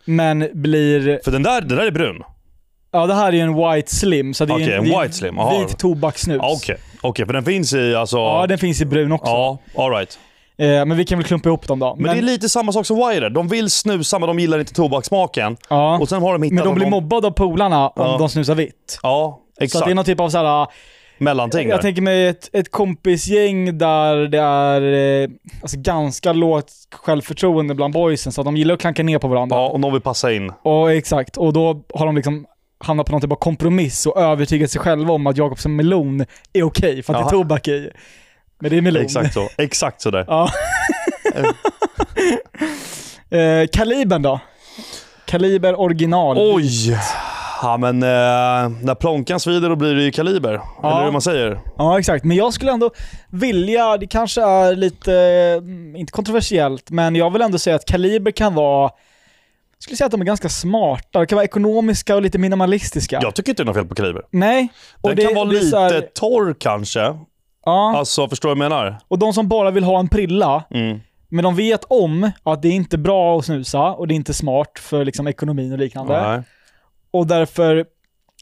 B: men blir...
A: För den där, den där är brun.
B: Ja, det här är en white slim, så det är en,
A: en white slim,
B: vit tobakssnus.
A: Ja, Okej, Okej, för den finns i alltså...
B: Ja, den finns i brun också.
A: Ja, all right.
B: Eh, men vi kan väl klumpa ihop dem då.
A: Men, det är lite samma sak som Wire. De vill snusa men de gillar inte tobakssmaken.
B: ja.
A: Och sen har de hittat
B: Men de blir
A: någon...
B: mobbade av polarna om
A: Ja.
B: de snusar vitt.
A: Ja,
B: Så
A: exakt.
B: att det är någon typ av såhär,
A: Mellanting
B: jag
A: där.
B: tänker mig ett, ett kompisgäng där det är eh, alltså ganska lågt självförtroende bland boysen, så att de gillar att klanka ner på varandra.
A: Ja, och någon vill passa in.
B: Och exakt, och då har de liksom hamnat på någon typ av kompromiss och övertygat sig själva om att Jakobsson melon är okej för att det
A: Jaha.
B: är tobak i. Men det är melon.
A: Exakt så. Exakt så där.
B: Ja. eh, (laughs) kalibern då? Kaliber original.
A: Oj! Ja men eh, när plånkan svider då blir det ju kaliber.
B: Ja.
A: Eller hur man säger.
B: Ja, exakt. Men jag skulle ändå vilja, det kanske är lite, mm, inte kontroversiellt, men jag vill ändå säga att Kaliber kan vara, jag skulle säga att de är ganska smarta, de kan vara ekonomiska och lite minimalistiska.
A: Jag tycker inte det är något fel på kaliber.
B: Nej.
A: Den
B: det,
A: kan vara lite
B: här-
A: torr kanske.
B: ja,
A: Alltså, förstår du vad jag menar?
B: och de som bara vill ha en prilla,
A: Mm.
B: men de vet om att det är inte bra att snusa och det är inte smart för liksom ekonomin och liknande.
A: Nej.
B: Och därför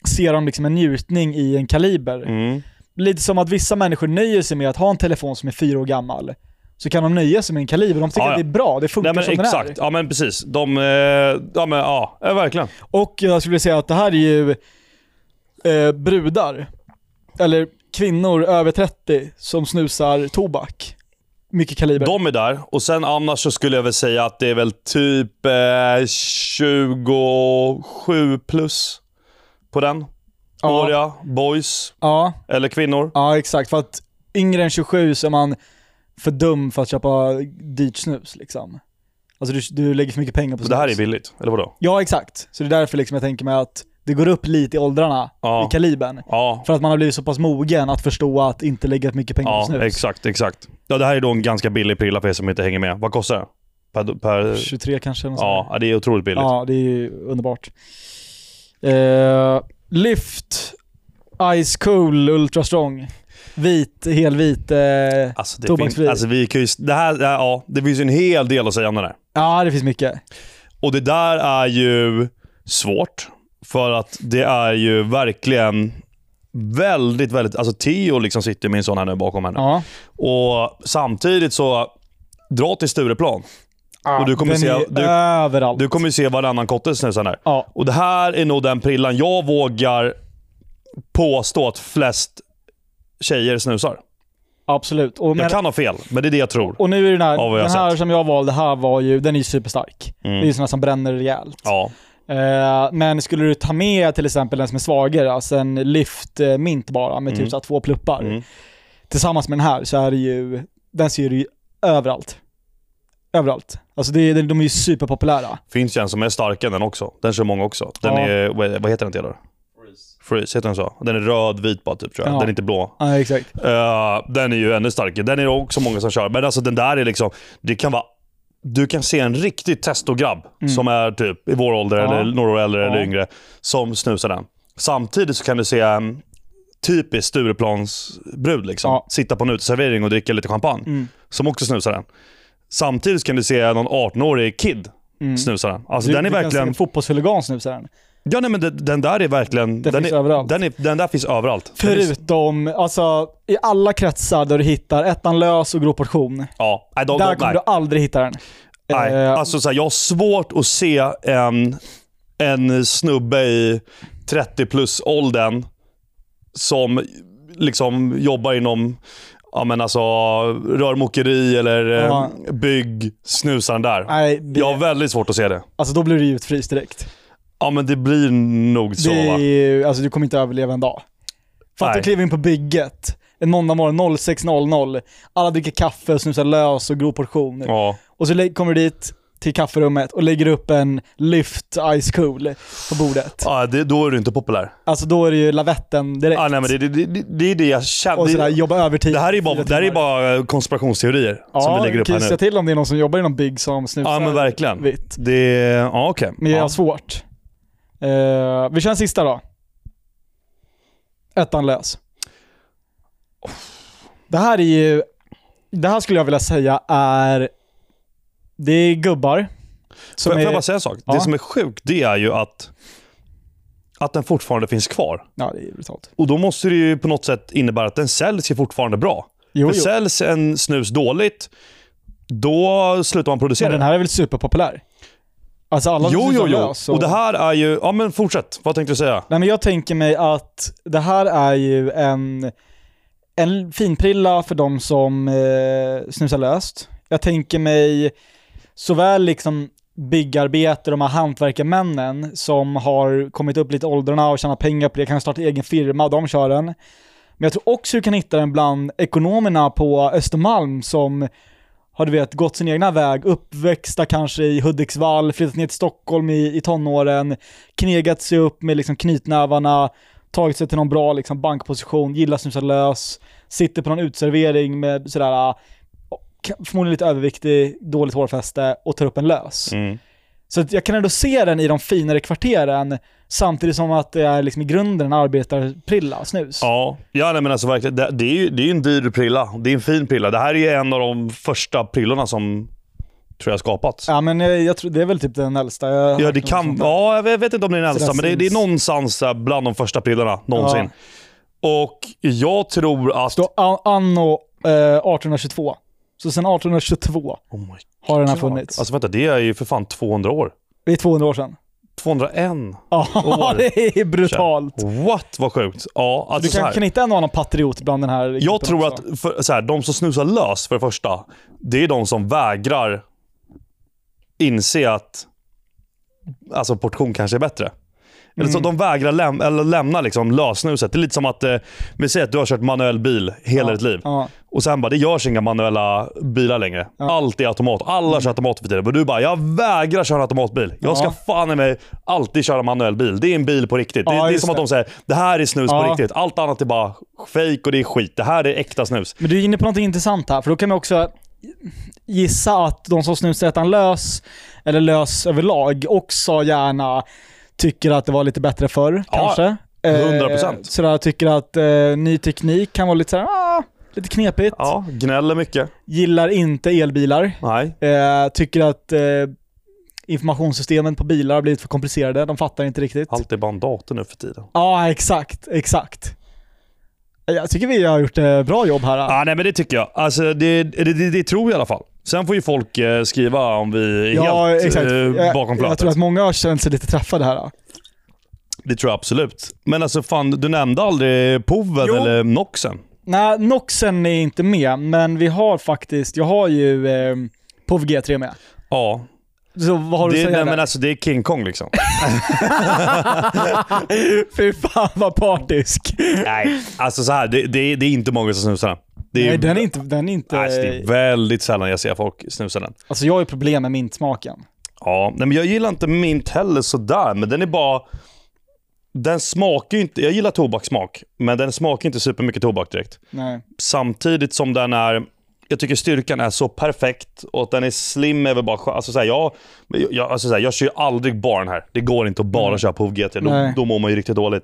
B: ser de liksom en njutning i en Kaliber.
A: Mm.
B: Lite som att vissa människor nöjer sig med att ha en telefon som är fyra år gammal. Så kan de nöja sig med en Kaliber. De tycker
A: Ja, ja.
B: att det är bra, det funkar
A: Nej men
B: som
A: exakt.
B: den är.
A: Ja men precis. De, eh, ja men ja, ja verkligen.
B: Och jag skulle säga att det här är ju eh, brudar, eller kvinnor över 30 som snusar tobak. Mycket Kaliber.
A: De är där. Och sen annars så skulle jag väl säga att det är väl typ eh, 27 plus på den.
B: Ja.
A: Åriga, boys
B: Ja,
A: eller kvinnor.
B: ja, exakt. För att yngre än 27 så är man för dum för att köpa dyrt snus liksom. Alltså du, du lägger för mycket pengar på
A: Så
B: snus.
A: det här är billigt, eller vadå?
B: Ja, exakt. Så det är därför liksom jag tänker mig att det går upp lite i åldrarna
A: Ja.
B: i kalibern.
A: Ja,
B: För att man har blivit så pass mogen att förstå att inte lägga mycket pengar på
A: ja
B: snus.
A: exakt, exakt. Ja, det här är då en ganska billig prilla för er som inte hänger med. Vad kostar det? Per, per,
B: 23 kanske. något
A: ja, ja, det är otroligt billigt.
B: ja, det är ju underbart. Eh, lyft Ice Cool Ultra Strong. Vit, helvit. Eh,
A: Alltså, det,
B: Tobaksfri.
A: finns, alltså vi kan ju, det här, ja, det finns ju en hel del att säga om den här.
B: ja, det finns mycket.
A: Och det där är ju svårt. För att det är ju verkligen väldigt, väldigt... Alltså Theo liksom sitter med en sån här nu bakom henne.
B: Ja.
A: Och samtidigt så... dra till Stureplan. Och du kommer se- du-
B: överallt.
A: Du kommer se varannan kotte snusar där.
B: Ja.
A: Och det här är nog den prillan jag vågar påstå att flest tjejer snusar.
B: Absolut. Och, men,
A: Jag kan ha fel, men det är det jag tror.
B: och nu är den här, den här
A: sett.
B: som jag valde här var ju, den är ju superstark.
A: Mm.
B: Det är ju såna som bränner rejält.
A: Ja.
B: Eh, men skulle du ta med till exempel den som är svagare, alltså en lyft eh, mint bara med typ
A: Mm.
B: så här två pluppar.
A: Mm.
B: Tillsammans med den här så är det ju, den ser du ju överallt. Överallt. Alltså det, de är ju superpopulära.
A: Finns ju en som är starkare än den också. Den kör många också. Den
B: Ja.
A: är, vad vad heter den till då? Freeze, heter den så? Den är röd-vit bara typ tror jag.
B: Ja.
A: Den är inte blå.
B: Ja, exakt.
A: Eh, den är ju ännu starkare. Den är det också många som kör. Men alltså den där är liksom, det kan vara du kan se en riktig testograb som är typ i vår ålder
B: Mm. Ja.
A: eller några år äldre
B: Ja.
A: eller yngre som snusar den. Samtidigt så kan du se en typisk Stureplansbrud liksom. Sitta på en uteservering och dricka lite champagne.
B: Mm.
A: Som också snusar den. Samtidigt kan du se någon 18-årig kid snusa den. Alltså
B: Du,
A: den är verkligen...
B: en fotbollshuligan snusar den.
A: Ja nej men den, den där är verkligen...
B: Den
A: den,
B: finns
A: är,
B: överallt.
A: Den, är, den där finns överallt.
B: Förutom, alltså i alla kretsar där du hittar ettan lös och grov portion.
A: Ja, nej, de,
B: där kommer
A: nej.
B: du aldrig hitta den.
A: Nej,
B: Eh,
A: alltså så här, jag har svårt att se en, en snubbe i 30 plus åldern som liksom jobbar inom ja, men alltså, rörmokeri eller eh,
B: Ja.
A: bygg, snusar den där.
B: nej, det,
A: Jag har väldigt svårt att se det.
B: alltså då blir du utfryst direkt.
A: Ja men det blir nog så
B: det är,
A: va?
B: ju- alltså du kommer inte överleva en dag. Fatta att kliva in på bygget en måndag morgon 06.00, alla dricker kaffe och snusar lös och grov portion.
A: Ja.
B: Och så kommer du dit till kafferummet och lägger upp en lyft ice cool på bordet.
A: Ja, det, då är du inte populär.
B: Alltså då är det ju lavetten direkt.
A: Ja, nej, men det, det, det, det är det jag känner.
B: och sådär, jobba övertid.
A: det här är bara, det här är bara konspirationsteorier
B: Ja,
A: som vi lägger upp här nu.
B: säga till om det är någon som jobbar inom bygg som snusar
A: Ja men verkligen.
B: vitt.
A: Det, ja okej.
B: Men jag har
A: ja.
B: svårt. Eh, vi kör en sista då. Ettan lös. Det här är ju, det här skulle jag vilja säga är, det är gubbar. Som
A: Får får jag
B: är,
A: bara säga en sak?
B: Ja.
A: Det som är sjukt, det är ju att, att den fortfarande finns kvar.
B: ja det är brutalt.
A: Och då måste det ju på något sätt innebära att den säljs ju fortfarande bra.
B: Jo,
A: För
B: jo.
A: säljs en snus dåligt, då slutar man producera
B: Men den
A: den.
B: här är väl superpopulär? Alltså alla
A: Jo, jo, jo.
B: lös
A: Och det här är ju... Ja men fortsätt. Vad tänkte du säga?
B: Nej men jag tänker mig att det här är ju en, en finprilla för de som eh, snusar löst. Jag tänker mig såväl liksom byggarbetare, de här hantverkarmännen som har kommit upp lite i åldrarna och tjänat pengar på det, kan starta egen firma, de kör den. Men jag tror också du kan hitta den bland ekonomerna på Östermalm som har du vet gått sin egna väg, uppväxta kanske i Hudiksvall, flyttat ner till Stockholm i, i tonåren, knegat sig upp med liksom knytnävarna, tagit sig till någon bra liksom bankposition, gillar snusa lös, sitter på någon utservering med sådär, ah, förmodligen lite överviktig, dåligt hårfäste och tar upp en lös.
A: Mm.
B: Så jag kan ändå se den i de finare kvarteren, samtidigt som att det är liksom i grunden en arbetarprilla, snus.
A: Ja, ja nej, men alltså verkligen. Det, det är ju det är en dyr prilla. Det är en fin prilla. Det här är en av de första prillorna som tror jag skapats.
B: Ja men jag, jag tror, det är väl typ den äldsta. Jag
A: Ja, det kan, ja, jag vet- inte om det är den äldsta, men det, det är någonstans bland de första prillorna någonsin. Och jag tror att...
B: An- anno eh, 1822. Så sedan 1822
A: Oh
B: har den här funnits.
A: Alltså vänta, det är ju för fan 200 år.
B: det är 200 år sedan.
A: 201.
B: Ja,
A: År. (laughs)
B: det är brutalt.
A: What? Vad sjukt. Ja, alltså
B: du kan, hitta en annan patriot bland den här
A: Jag tror
B: också.
A: att för, så här, de som snusar lös för det första, det är de som vägrar inse att alltså, portion kanske är bättre. Eller så
B: Mm.
A: de vägrar läm eller lämna liksom, lösnuset. Det är lite som att, eh, vi säger att du har kört manuell bil hela
B: Ja,
A: ditt liv.
B: Ja.
A: Och sen bara, det görs inga manuella bilar längre.
B: Ja.
A: Allt är automat. Alla kör automat för tiden. Men du bara, jag vägrar köra automatbil. Jag ska fan i mig alltid köra manuell bil. Det är en bil på riktigt. Det, det är som att
B: det.
A: de säger, det här är snus på riktigt. Allt annat är bara fake och det är skit. Det här är äkta snus.
B: Men du är inne på något intressant här, för då kan man också gissa att de som snusar ettan lös, eller lös överlag, också gärna tycker att det var lite bättre förr,
A: Ja,
B: kanske.
A: 100%.
B: Eh, sådär, tycker att eh, ny teknik kan vara lite såhär, ah, lite knepigt.
A: Ja, gnäller mycket.
B: Gillar inte elbilar.
A: Nej.
B: Eh, tycker att eh, informationssystemen på bilar har blivit för komplicerade, de fattar inte riktigt.
A: Allt är bara en dator nu för tiden.
B: Ja, exakt, exakt. Jag tycker vi har gjort ett bra jobb här.
A: Ja, nej men det tycker jag. Alltså, det, det, det, det tror jag i alla fall. Sen får ju folk eh, skriva om vi är
B: Ja,
A: helt
B: exakt.
A: eh,
B: jag,
A: bakom
B: jag
A: flötet.
B: tror att många har känt sig lite träffade här.
A: Det tror jag absolut. Men alltså fan, du nämnde aldrig Poven
B: Jo.
A: eller Noxen.
B: Nej, Noxen är inte med, men vi har faktiskt, jag har ju eh, POV G3 med.
A: Ja.
B: Så vad har du
A: Det,
B: att säga
A: nej,
B: där?
A: men alltså, det är King Kong liksom. (laughs)
B: Fy fan vad partisk.
A: nej, alltså så här, det, det, det är inte många som snusar Det är,
B: Nej, den är inte... Den är inte
A: alltså, det är väldigt sällan jag ser folk snusa den.
B: alltså jag har ju problem med mintsmaken.
A: Ja, nej, men jag gillar inte mint heller sådär, men den är bara... Den smakar ju inte... Jag gillar tobakssmak, men den smakar inte supermycket tobak direkt.
B: Nej.
A: Samtidigt som den är... Jag tycker styrkan är så perfekt och att den är slim är väl bara alltså, så här, jag, jag, alltså, så här, jag kör ju aldrig bara den här. Det går inte att bara köra POV GT. Då,
B: Nej.
A: då mår man ju riktigt dåligt.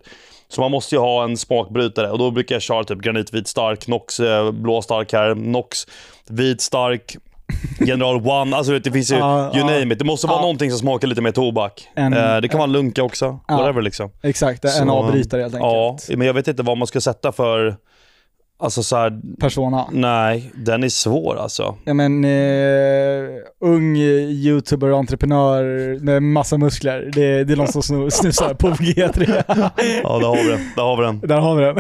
A: Så man måste ju ha en smakbrytare och då brukar jag köra typ granitvit stark, Nox eh, blå stark här, Nox vit stark, General One. Alltså det finns ju,
B: Ja,
A: you
B: ja.
A: name it. Det måste vara
B: Ja.
A: någonting som smakar lite mer tobak.
B: En-
A: eh, det kan vara en lunka också.
B: Ja.
A: Whatever liksom.
B: Exakt, en avbrytare helt
A: Ja,
B: enkelt.
A: men jag vet inte vad man ska sätta för... Alltså så här,
B: Persona.
A: nej, den är svår alltså.
B: Ja men, eh, ung youtuber och entreprenör med massa muskler. Det, det är någon som snu- snusar på G3. (laughs)
A: Ja, där har vi den. Där har vi den.
B: Där har vi den.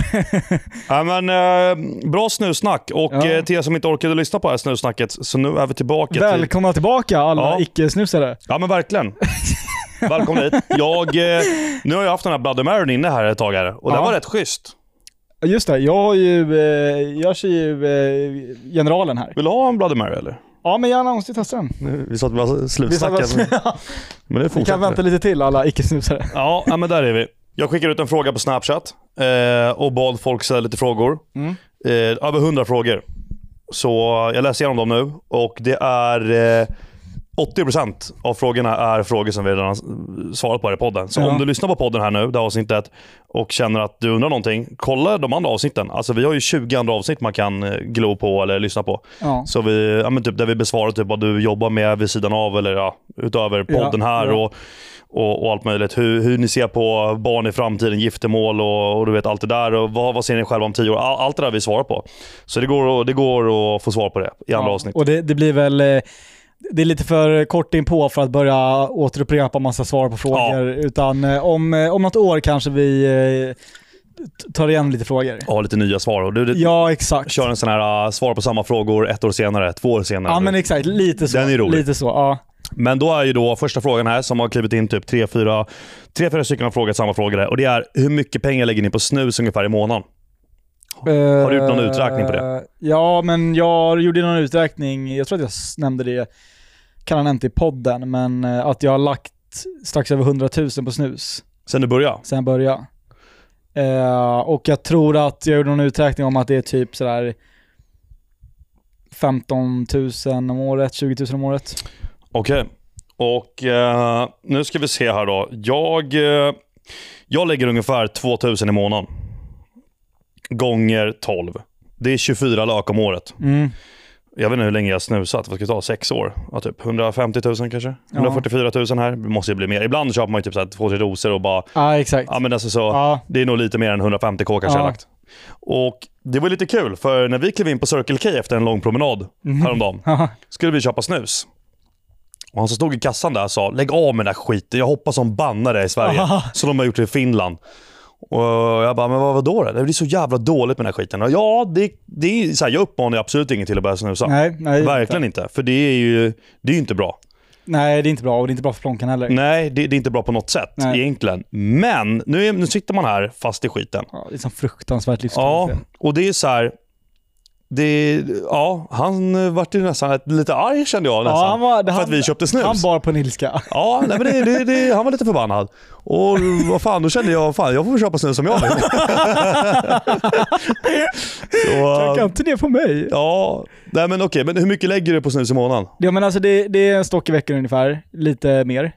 A: Ja, men, eh, bra snussnack. Och
B: Ja.
A: eh, till er som inte orkade lyssna på det här snussnacket, så nu är vi tillbaka till...
B: Välkomna tillbaka alla
A: Ja.
B: icke-snusare.
A: Ja men verkligen. Välkommen hit. Jag, eh, nu har jag haft den här Bloody Maryn inne här ett tag här och den
B: Ja.
A: var rätt schysst.
B: Just det, jag har ju, eh, jag kör ju eh, generalen här.
A: Vill du ha en Bloody Mary eller?
B: Ja men gärna måste testa den.
A: Nu- Vi sa att vi var
B: Vi,
A: slutsnackade. (laughs)
B: sa-
A: Men det
B: vi
A: fortsätter.
B: kan vänta lite till alla icke-snusare.
A: Ja, ja, men där är vi. Jag skickar ut en fråga på Snapchat eh, och bad folk ställa lite frågor.
B: Mm.
A: Eh, över 100 frågor. Så jag läser igenom dem nu och det är eh, 80% av frågorna är frågor som vi redan har svarat på här i podden. Så
B: Ja.
A: om du lyssnar på podden här nu, det här avsnittet, och känner att du undrar någonting, kolla de andra avsnitten. Alltså vi har ju 20 andra avsnitt man kan eh, glo på eller lyssna på.
B: Ja.
A: Så vi, ja, men typ där vi besvarar typ vad du jobbar med vid sidan av eller ja, utöver podden här. Och, och, och allt möjligt. Hur, hur ni ser på barn i framtiden, giftermål och, och du vet allt det där. Och vad, vad ser ni själva om tio år? All, allt det där vi svarar på. Så det går, det går att få svar på det i andra avsnitt.
B: Och det, det blir väl, eh, det är lite för kort in på för att börja återupprepa massa svar på frågor. Utan eh, om, eh, om något år kanske vi eh, tar igen lite frågor.
A: Ha lite nya svar. Och du, du
B: Ja, exakt.
A: kör en sån här uh, svar på samma frågor ett år senare, två år senare.
B: Ja men exakt, lite så.
A: Den är rolig.
B: Lite så, ja.
A: Men då är ju då första frågan här som har klivit in typ tre, fyra, tre, fyra stycken har frågat samma fråga där. Och det är hur mycket pengar lägger ni på snus ungefär i månaden? Har du gjort någon uträkning på det?
B: Ja, men jag gjorde någon uträkning, jag tror att jag nämnde det, kan ha nämnt det i podden, men eh, att jag har lagt strax över 100 000 på snus
A: Sen du började?
B: sen jag började. Eh, och jag tror att jag gjorde någon uträkning om att det är typ sådär 15 000 om året, 20 000 om året.
A: Okej. Och eh, nu ska vi se här då. Jag, eh, jag lägger ungefär 2000 i månaden. Gånger 12. Det är 24 lök om året.
B: Mm.
A: Jag vet inte hur länge jag har snusat. Vad ska jag ta? Sex år? Ja, typ 150 000 kanske? 144 000 här. Det måste ju bli mer. Ibland köper man ju typ så här två, tre doser och bara...
B: Ja, exakt.
A: Ja, men alltså så,
B: Ja.
A: Det är nog lite mer än 150k kanske jag
B: Ja.
A: har lagt. Och det var lite kul, för när vi klev in på Circle K efter en lång promenad häromdagen,
B: Haha.
A: skulle vi köpa snus. Och han som stod i kassan där sa, lägg av med den där skiten. Jag hoppas de bannar det i Sverige.
B: Aha.
A: Så de har gjort det i Finland. Och jag bara, men vad då? Det blir så jävla dåligt med den här skiten. Och ja, det, det är så här, jag uppmanar absolut ingen till att börja snusa.
B: Nej, nej.
A: Verkligen inte. För det är ju det är ju inte bra.
B: Nej, det är inte bra och det är inte bra för plånkan heller.
A: Nej, det, det är inte bra på något sätt
B: Nej.
A: egentligen. Men nu, är, nu sitter man här fast i skiten.
B: Ja, det är som fruktansvärt
A: Ja,
B: livskvalitet.
A: och det är så här. Det, ja, han eh, vart ju nästan lite arg kände jag nästan.
B: Ja, han var,
A: för
B: han,
A: att vi köpte snus.
B: Han bar på en ilska.
A: Ja, nej, men det, det, det, han var lite förbannad. Och vad fan, då kände jag, fan jag får väl köpa snus som jag vill. Äh,
B: inte ner på mig.
A: ja, nej men okej, men hur mycket lägger du på snus i månaden?
B: Ja men alltså det, det är en stock i veckan ungefär, lite mer.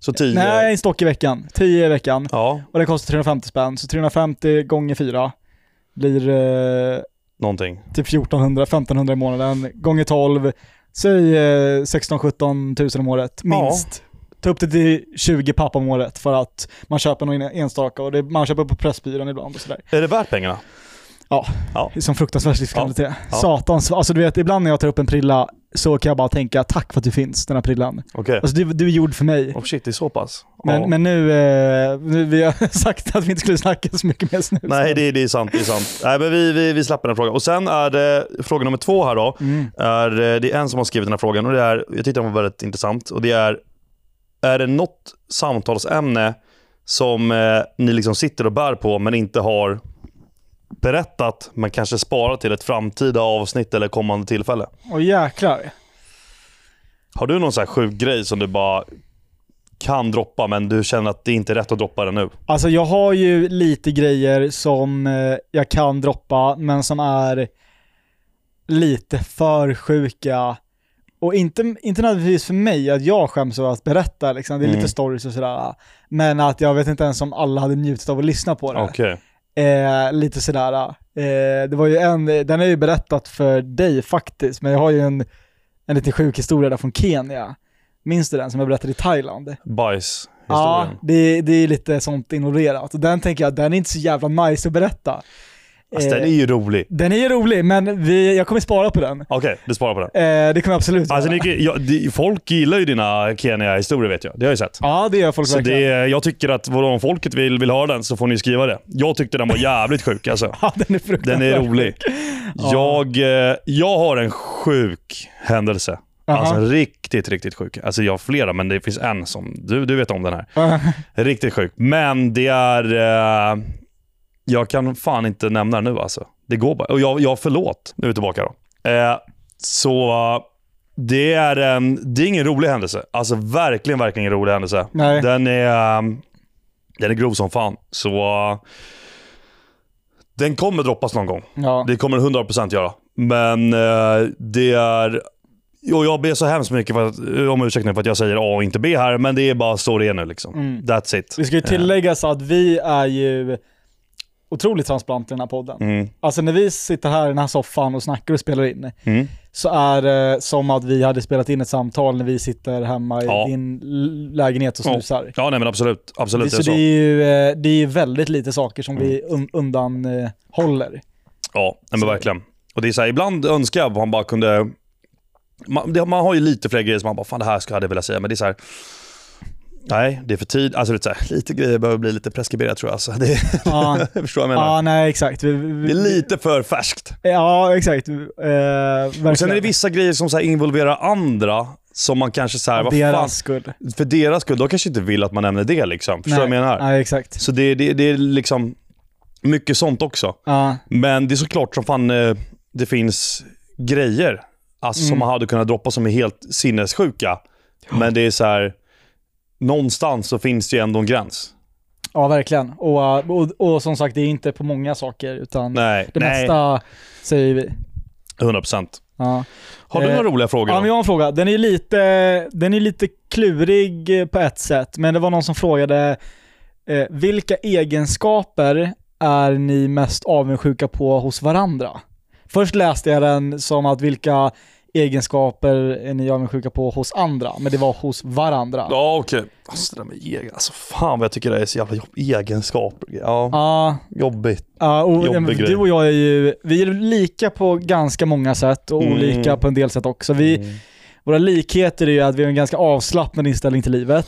A: Så 10?
B: Nej, en stock i veckan. 10 i veckan.
A: Ja,
B: Och det kostar 350 spänn, så 350 gånger 4 blir eh,
A: någonting.
B: typ 1400, 1500 i månaden. Gånger 12, säg eh, 16-17 tusen om året, minst. Ta upp det till 20 papp om året för att man köper någon enstaka och det, man köper på Pressbyrån ibland och sådär.
A: Är det värt pengarna?
B: Ja.
A: Ja.
B: Som fruktansvärt livskvalitet.
A: Ja.
B: Satans, alltså du vet ibland när jag tar upp en prilla så kan jag bara tänka tack för att du finns, den här prillan.
A: Okej.
B: Alltså du, du är gjord för mig.
A: Oh shit, det är så pass?
B: Men,
A: Ja.
B: men nu, eh, nu, vi har (laughs) sagt att vi inte skulle snacka så mycket mer snus.
A: Nej, det, det är sant. Det är sant. Nej, men vi, vi, vi släpper den frågan. Och sen är det fråga nummer två här då.
B: Mm.
A: Är, eh, det är en som har skrivit den här frågan och det är, jag tyckte den var väldigt intressant. Och det är, är det något samtalsämne som eh, ni liksom sitter och bär på men inte har berättat men kanske sparat till ett framtida avsnitt eller kommande tillfälle?
B: Och jäklar.
A: Har du någon sån här sjuk grej som du bara kan droppa men du känner att det inte är rätt att droppa den nu?
B: Alltså jag har ju lite grejer som eh, jag kan droppa, men som är lite för sjuka. Och inte, inte nödvändigtvis för mig, att jag skäms över att berätta liksom. Det är
A: Mm.
B: lite stories och sådär. Men att jag vet inte ens om alla hade njutit av att lyssna på det.
A: Okej.
B: Eh, lite sådär. Eh, det var ju en, den har jag ju berättat för dig faktiskt, men jag har ju en, en lite sjuk historia där från Kenya. Minns du den som jag berättade i Thailand?
A: Bajs.
B: Ja, det, det är lite sånt involverat. Och den tänker jag, den är inte så jävla nice att berätta.
A: Alltså, den är ju rolig.
B: den är ju rolig, men vi, jag kommer spara på den.
A: Okej, du sparar på den.
B: Eh, det kommer jag absolut
A: Alltså,
B: göra.
A: ni, ja, de, folk gillar ju dina Kenya-historier vet jag. Det har jag sett.
B: Ja, det gör folk
A: Så
B: verkligen.
A: det, jag tycker att om folket vill, vill ha den så får ni skriva det. Jag tyckte den var jävligt sjuk alltså. (laughs)
B: Ja, den är
A: Den
B: fruktansvärd.
A: är rolig. Jag, eh, jag har en sjuk händelse.
B: Aha.
A: Alltså riktigt, riktigt sjuk. Alltså jag har flera, men det finns en som, du, du vet om den här. (laughs) Riktigt sjuk. Men det är, eh, jag kan fan inte nämna det nu alltså. Det går bara. Och jag, jag förlåt, nu är vi tillbaka då. Eh, så eh, det är, en, det är ingen rolig händelse. Alltså verkligen, verkligen ingen rolig händelse.
B: Nej.
A: Den är, eh, den är grov som fan. Så eh, den kommer droppas någon gång.
B: ja.
A: Det kommer den 100% göra. Men eh, det är... Och jag ber så hemskt mycket för att, om ursäkt nu för att jag säger A och inte B här, men det är bara så det är nu. Liksom.
B: Mm.
A: That's it.
B: Det ska ju tilläggas att vi är ju otroligt transparenta i den här podden.
A: Mm.
B: Alltså när vi sitter här i den här soffan och snackar och spelar in,
A: Mm.
B: så är det som att vi hade spelat in ett samtal när vi sitter hemma i
A: Ja.
B: din l- lägenhet och snusar.
A: Ja, nej men absolut. Absolut
B: så
A: är det
B: det
A: så.
B: är ju eh, det är väldigt lite saker som vi
A: Mm.
B: un undanhåller.
A: Ja, nej, men
B: Så-
A: verkligen. Och det är så här, ibland önskar jag att man bara kunde... Man, det, man har ju lite fler grejer som man bara, fan det här skulle jag velat säga, men det är så här. Nej, det är för tid. Alltså det är lite grejer behöver bli lite preskriberat tror jag. Alltså, det,
B: Ja,
A: jag (laughs) förstår vad jag menar.
B: ja nej exakt. Vi, vi,
A: Det är lite för färskt.
B: Ja, exakt. Eh.
A: Och sen är det vissa grejer som så involverar andra, som man kanske så här, vad
B: Deras
A: fan,
B: skull.
A: för deras skull, de kanske inte vill att man nämner det liksom. Förstår du vad jag menar?
B: Nej, exakt.
A: Så det, det, det är liksom mycket sånt också.
B: Ja,
A: Men det är såklart som fan eh, det finns grejer alltså, som
B: Mm.
A: man hade kunnat droppa som är helt sinnessjuka. Men det är så här, någonstans så finns det ju ändå en gräns.
B: ja verkligen. Och, eh, och, och som sagt, det är inte på många saker, utan
A: Nej,
B: det
A: nej.
B: mesta säger vi.
A: 100%.
B: Ja.
A: Har du
B: Eh,
A: några roliga frågor?
B: Ja,
A: då?
B: men jag har en fråga. Den är lite, den är lite klurig på ett sätt, men det var någon som frågade eh, vilka egenskaper är ni mest avundsjuka på hos varandra? Först läste jag den som att vilka egenskaper är ni avundsjuka på hos andra, men det var hos varandra.
A: Ja, okej. Alltså det där med egen, alltså fan vad jag tycker det är så jävla jobb, egenskaper. Ja,
B: Ja,
A: jobbigt.
B: ja, och,
A: Jobbig
B: du och jag är ju, vi är lika på ganska många sätt och
A: Mm.
B: olika på en del sätt också. Vi,
A: Mm.
B: Våra likheter är ju att vi har en ganska avslappnad inställning till livet.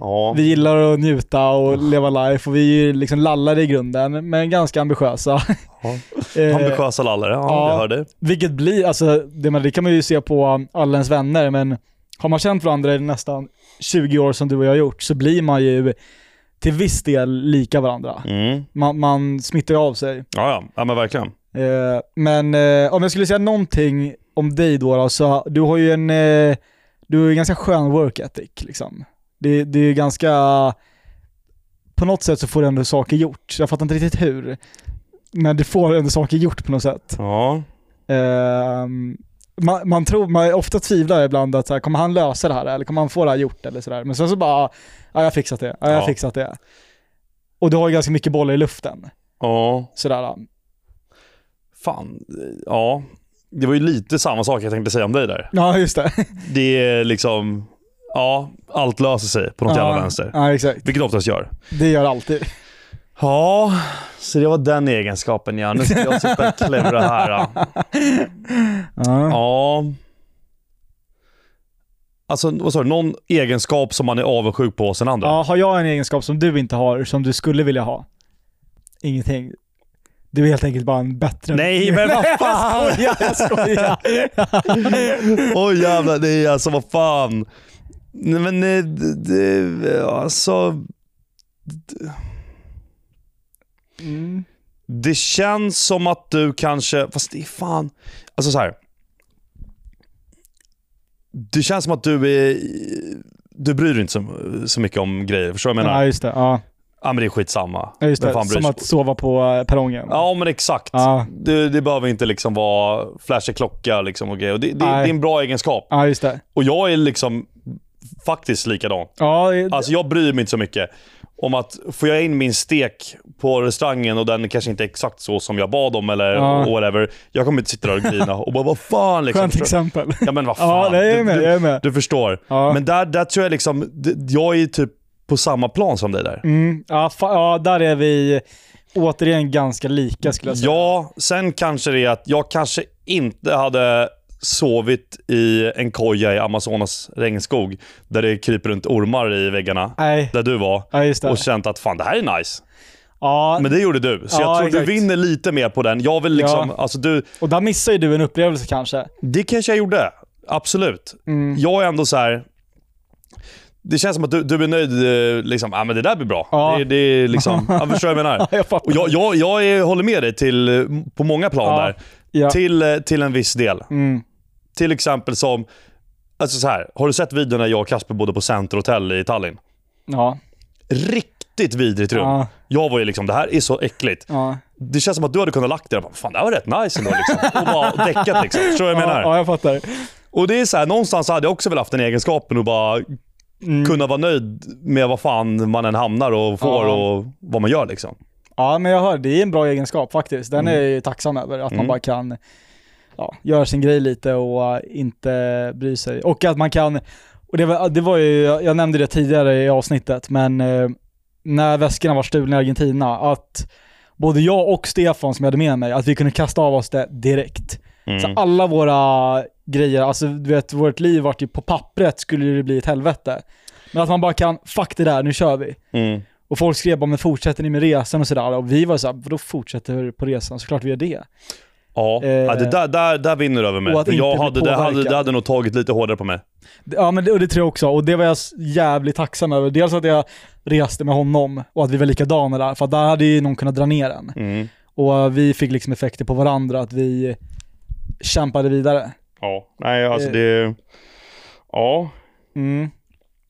A: Ja.
B: Vi gillar att njuta och leva life och vi är liksom lallare i grunden, men ganska ambitiösa.
A: Ja. (laughs)
B: Eh,
A: Ambitiösa lallare, ja,
B: ja.
A: jag hör det.
B: vilket blir, alltså det, det kan man ju se på alla ens vänner, men har man känt varandra i nästan 20 år som du och jag har gjort, så blir man ju till viss del lika varandra.
A: Mm.
B: Man, man smittar ju av sig.
A: Ja, ja. men verkligen.
B: Eh, men eh, om jag skulle säga någonting om dig då, då så du har ju en, eh, du en ganska skön work ethic liksom. Det, det är ganska, på något sätt så får du ändå saker gjort. Jag fattar inte riktigt hur. Men du får ändå saker gjort på något sätt.
A: Ja.
B: Ehm, man, man tror, man ofta tvivlar ibland att så här, kommer han lösa det här eller kommer han få det här gjort eller sådär. Men sen så bara, ja jag har fixat det, ja jag har
A: Ja.
B: fixat det. Och du har ju ganska mycket bollar i luften.
A: Ja.
B: Sådär.
A: Fan. Ja. Det var ju lite samma sak jag tänkte säga om dig där.
B: Ja just det.
A: Det är liksom, ja, allt löser sig på något jävla
B: ja,
A: vänster.
B: Ja exakt.
A: Vilket oftast gör.
B: Det gör alltid.
A: Ja, så det var den egenskapen ja. Nu ska jag sitta och klura här. Ja. (laughs)
B: Ja.
A: Alltså, vad sa du? Någon egenskap som man är avundsjuk på hos en andra?
B: Ja, har jag en egenskap som du inte har, som du skulle vilja ha? Ingenting. Du är helt enkelt bara en bättre...
A: Nej, men vad (laughs) fan!
B: Jag skojar, jag skojar. (laughs)
A: Oj jävlar, nej alltså vad fan. Nej men eh, det, det alltså.
B: Mm.
A: Det känns som att du kanske, fast det är fan. Alltså så här. Det känns som att du är, du bryr dig inte så, så mycket om grejer. Förstår du vad jag menar?
B: Ja, just det. Ja,
A: Ja men det är skitsamma.
B: Ja, just det.
A: fan
B: Som att sova på eh, perrongen.
A: Ja men exakt.
B: Ja.
A: Det, det behöver inte liksom vara flashig klocka liksom och grejer. Det, det, det är en bra egenskap.
B: Ja, just det.
A: Och jag är liksom faktiskt likadan.
B: Ja, det-
A: Alltså jag bryr mig inte så mycket om att får jag in min stek på restaurangen och den kanske inte är exakt så som jag bad om eller
B: Ja.
A: whatever. Jag kommer inte sitta där och grina och bara vad fan liksom.
B: skönt exempel.
A: Ja men vad fan.
B: Ja, nej, jag är med.
A: du,
B: Jag är med.
A: du förstår.
B: Ja.
A: Men där, där tror jag liksom, jag är typ på samma plan som dig där.
B: Mm, ja, ja, där är vi återigen ganska lika skulle jag säga.
A: Ja, sen kanske det är att jag kanske inte hade sovit i en koja i Amazonas regnskog där det kryper runt ormar i väggarna,
B: Nej,
A: där du var,
B: ja,
A: och känt att fan det här är nice.
B: Ja,
A: Men det gjorde du, så
B: Ja,
A: jag tror
B: exakt.
A: du vinner lite mer på den. Jag vill liksom,
B: Ja.
A: alltså du,
B: och där missar ju du en upplevelse kanske.
A: det kanske jag gjorde. Absolut.
B: Mm.
A: Jag är ändå så här. Det känns som att du, du är nöjd, eh, liksom, ja men det där blir bra.
B: Ja.
A: Det, det är liksom, (laughs) jag förstår jag menar.
B: Ja, jag.
A: Och jag, jag, jag är, håller med dig till, eh, på många plan
B: Ja.
A: där.
B: Ja.
A: Till, eh, till en viss del.
B: Mm.
A: Till exempel som, alltså så här, har du sett videon när jag och Kasper bodde på Center Hotel i Tallinn?
B: Ja.
A: Riktigt vidrigt rum.
B: Ja.
A: Jag var ju liksom, det här är så äckligt.
B: Ja.
A: Det känns som att du hade kunnat lagt dig och bara, fan det här var rätt nice ändå liksom. Och bara (laughs) däckat liksom. Förstår du vad jag menar?
B: Ja, jag fattar.
A: Och det är så här, någonstans hade jag också väl haft den egenskapen och bara
B: Mm.
A: kunna vara nöjd med vad fan man än hamnar och får
B: Ja.
A: och vad man gör liksom.
B: Ja, men jag hör, det är en bra egenskap faktiskt. Den
A: Mm.
B: är jag ju tacksam över, att man
A: Mm.
B: bara kan ja, göra sin grej lite och uh, inte bry sig. Och att man kan, och det var, det var ju, jag nämnde det tidigare i avsnittet, men eh, när väskorna var stulna i Argentina, att både jag och Stefan som jag hade med mig, att vi kunde kasta av oss det direkt.
A: Mm.
B: Så alla våra grejer, alltså du vet, vårt liv vart ju på pappret skulle det bli ett helvete. Men att man bara kan, fuck det där, nu kör vi.
A: Mm.
B: Och folk skrev bara, men fortsätter ni med resan och sådär? Och vi var såhär, vadå fortsätter på resan? Såklart vi gör det.
A: Ja,
B: Eh,
A: ja det där, där, där vinner du över mig. jag hade, det, hade, det hade nog tagit lite hårdare på mig.
B: Ja men det, det tror jag också, och det var jag jävligt tacksam över. Dels att jag reste med honom och att vi var likadana där, för där hade ju någon kunnat dra ner en.
A: Mm.
B: Och vi fick liksom effekter på varandra, att vi kämpade vidare.
A: Ja, nej alltså
B: Eh.
A: det... Ja.
B: Mm.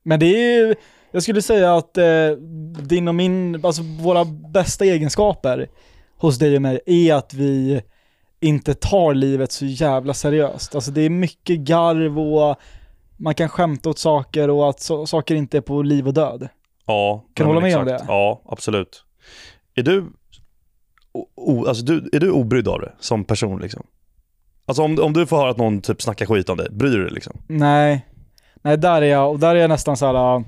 B: Men det är ju, jag skulle säga att eh, din och min, alltså våra bästa egenskaper hos dig och mig är att vi inte tar livet så jävla seriöst. Alltså det är mycket garv och man kan skämta åt saker och att så, saker inte är på liv och död.
A: Ja,
B: Kan du hålla med om
A: exakt.
B: det?
A: Ja, absolut. Är du, o, o, alltså du, är du obrydd av det som person liksom? Alltså om, om du får höra att någon typ snackar skit om dig, bryr du dig liksom?
B: Nej, nej där är jag, och där är jag nästan så här. äh,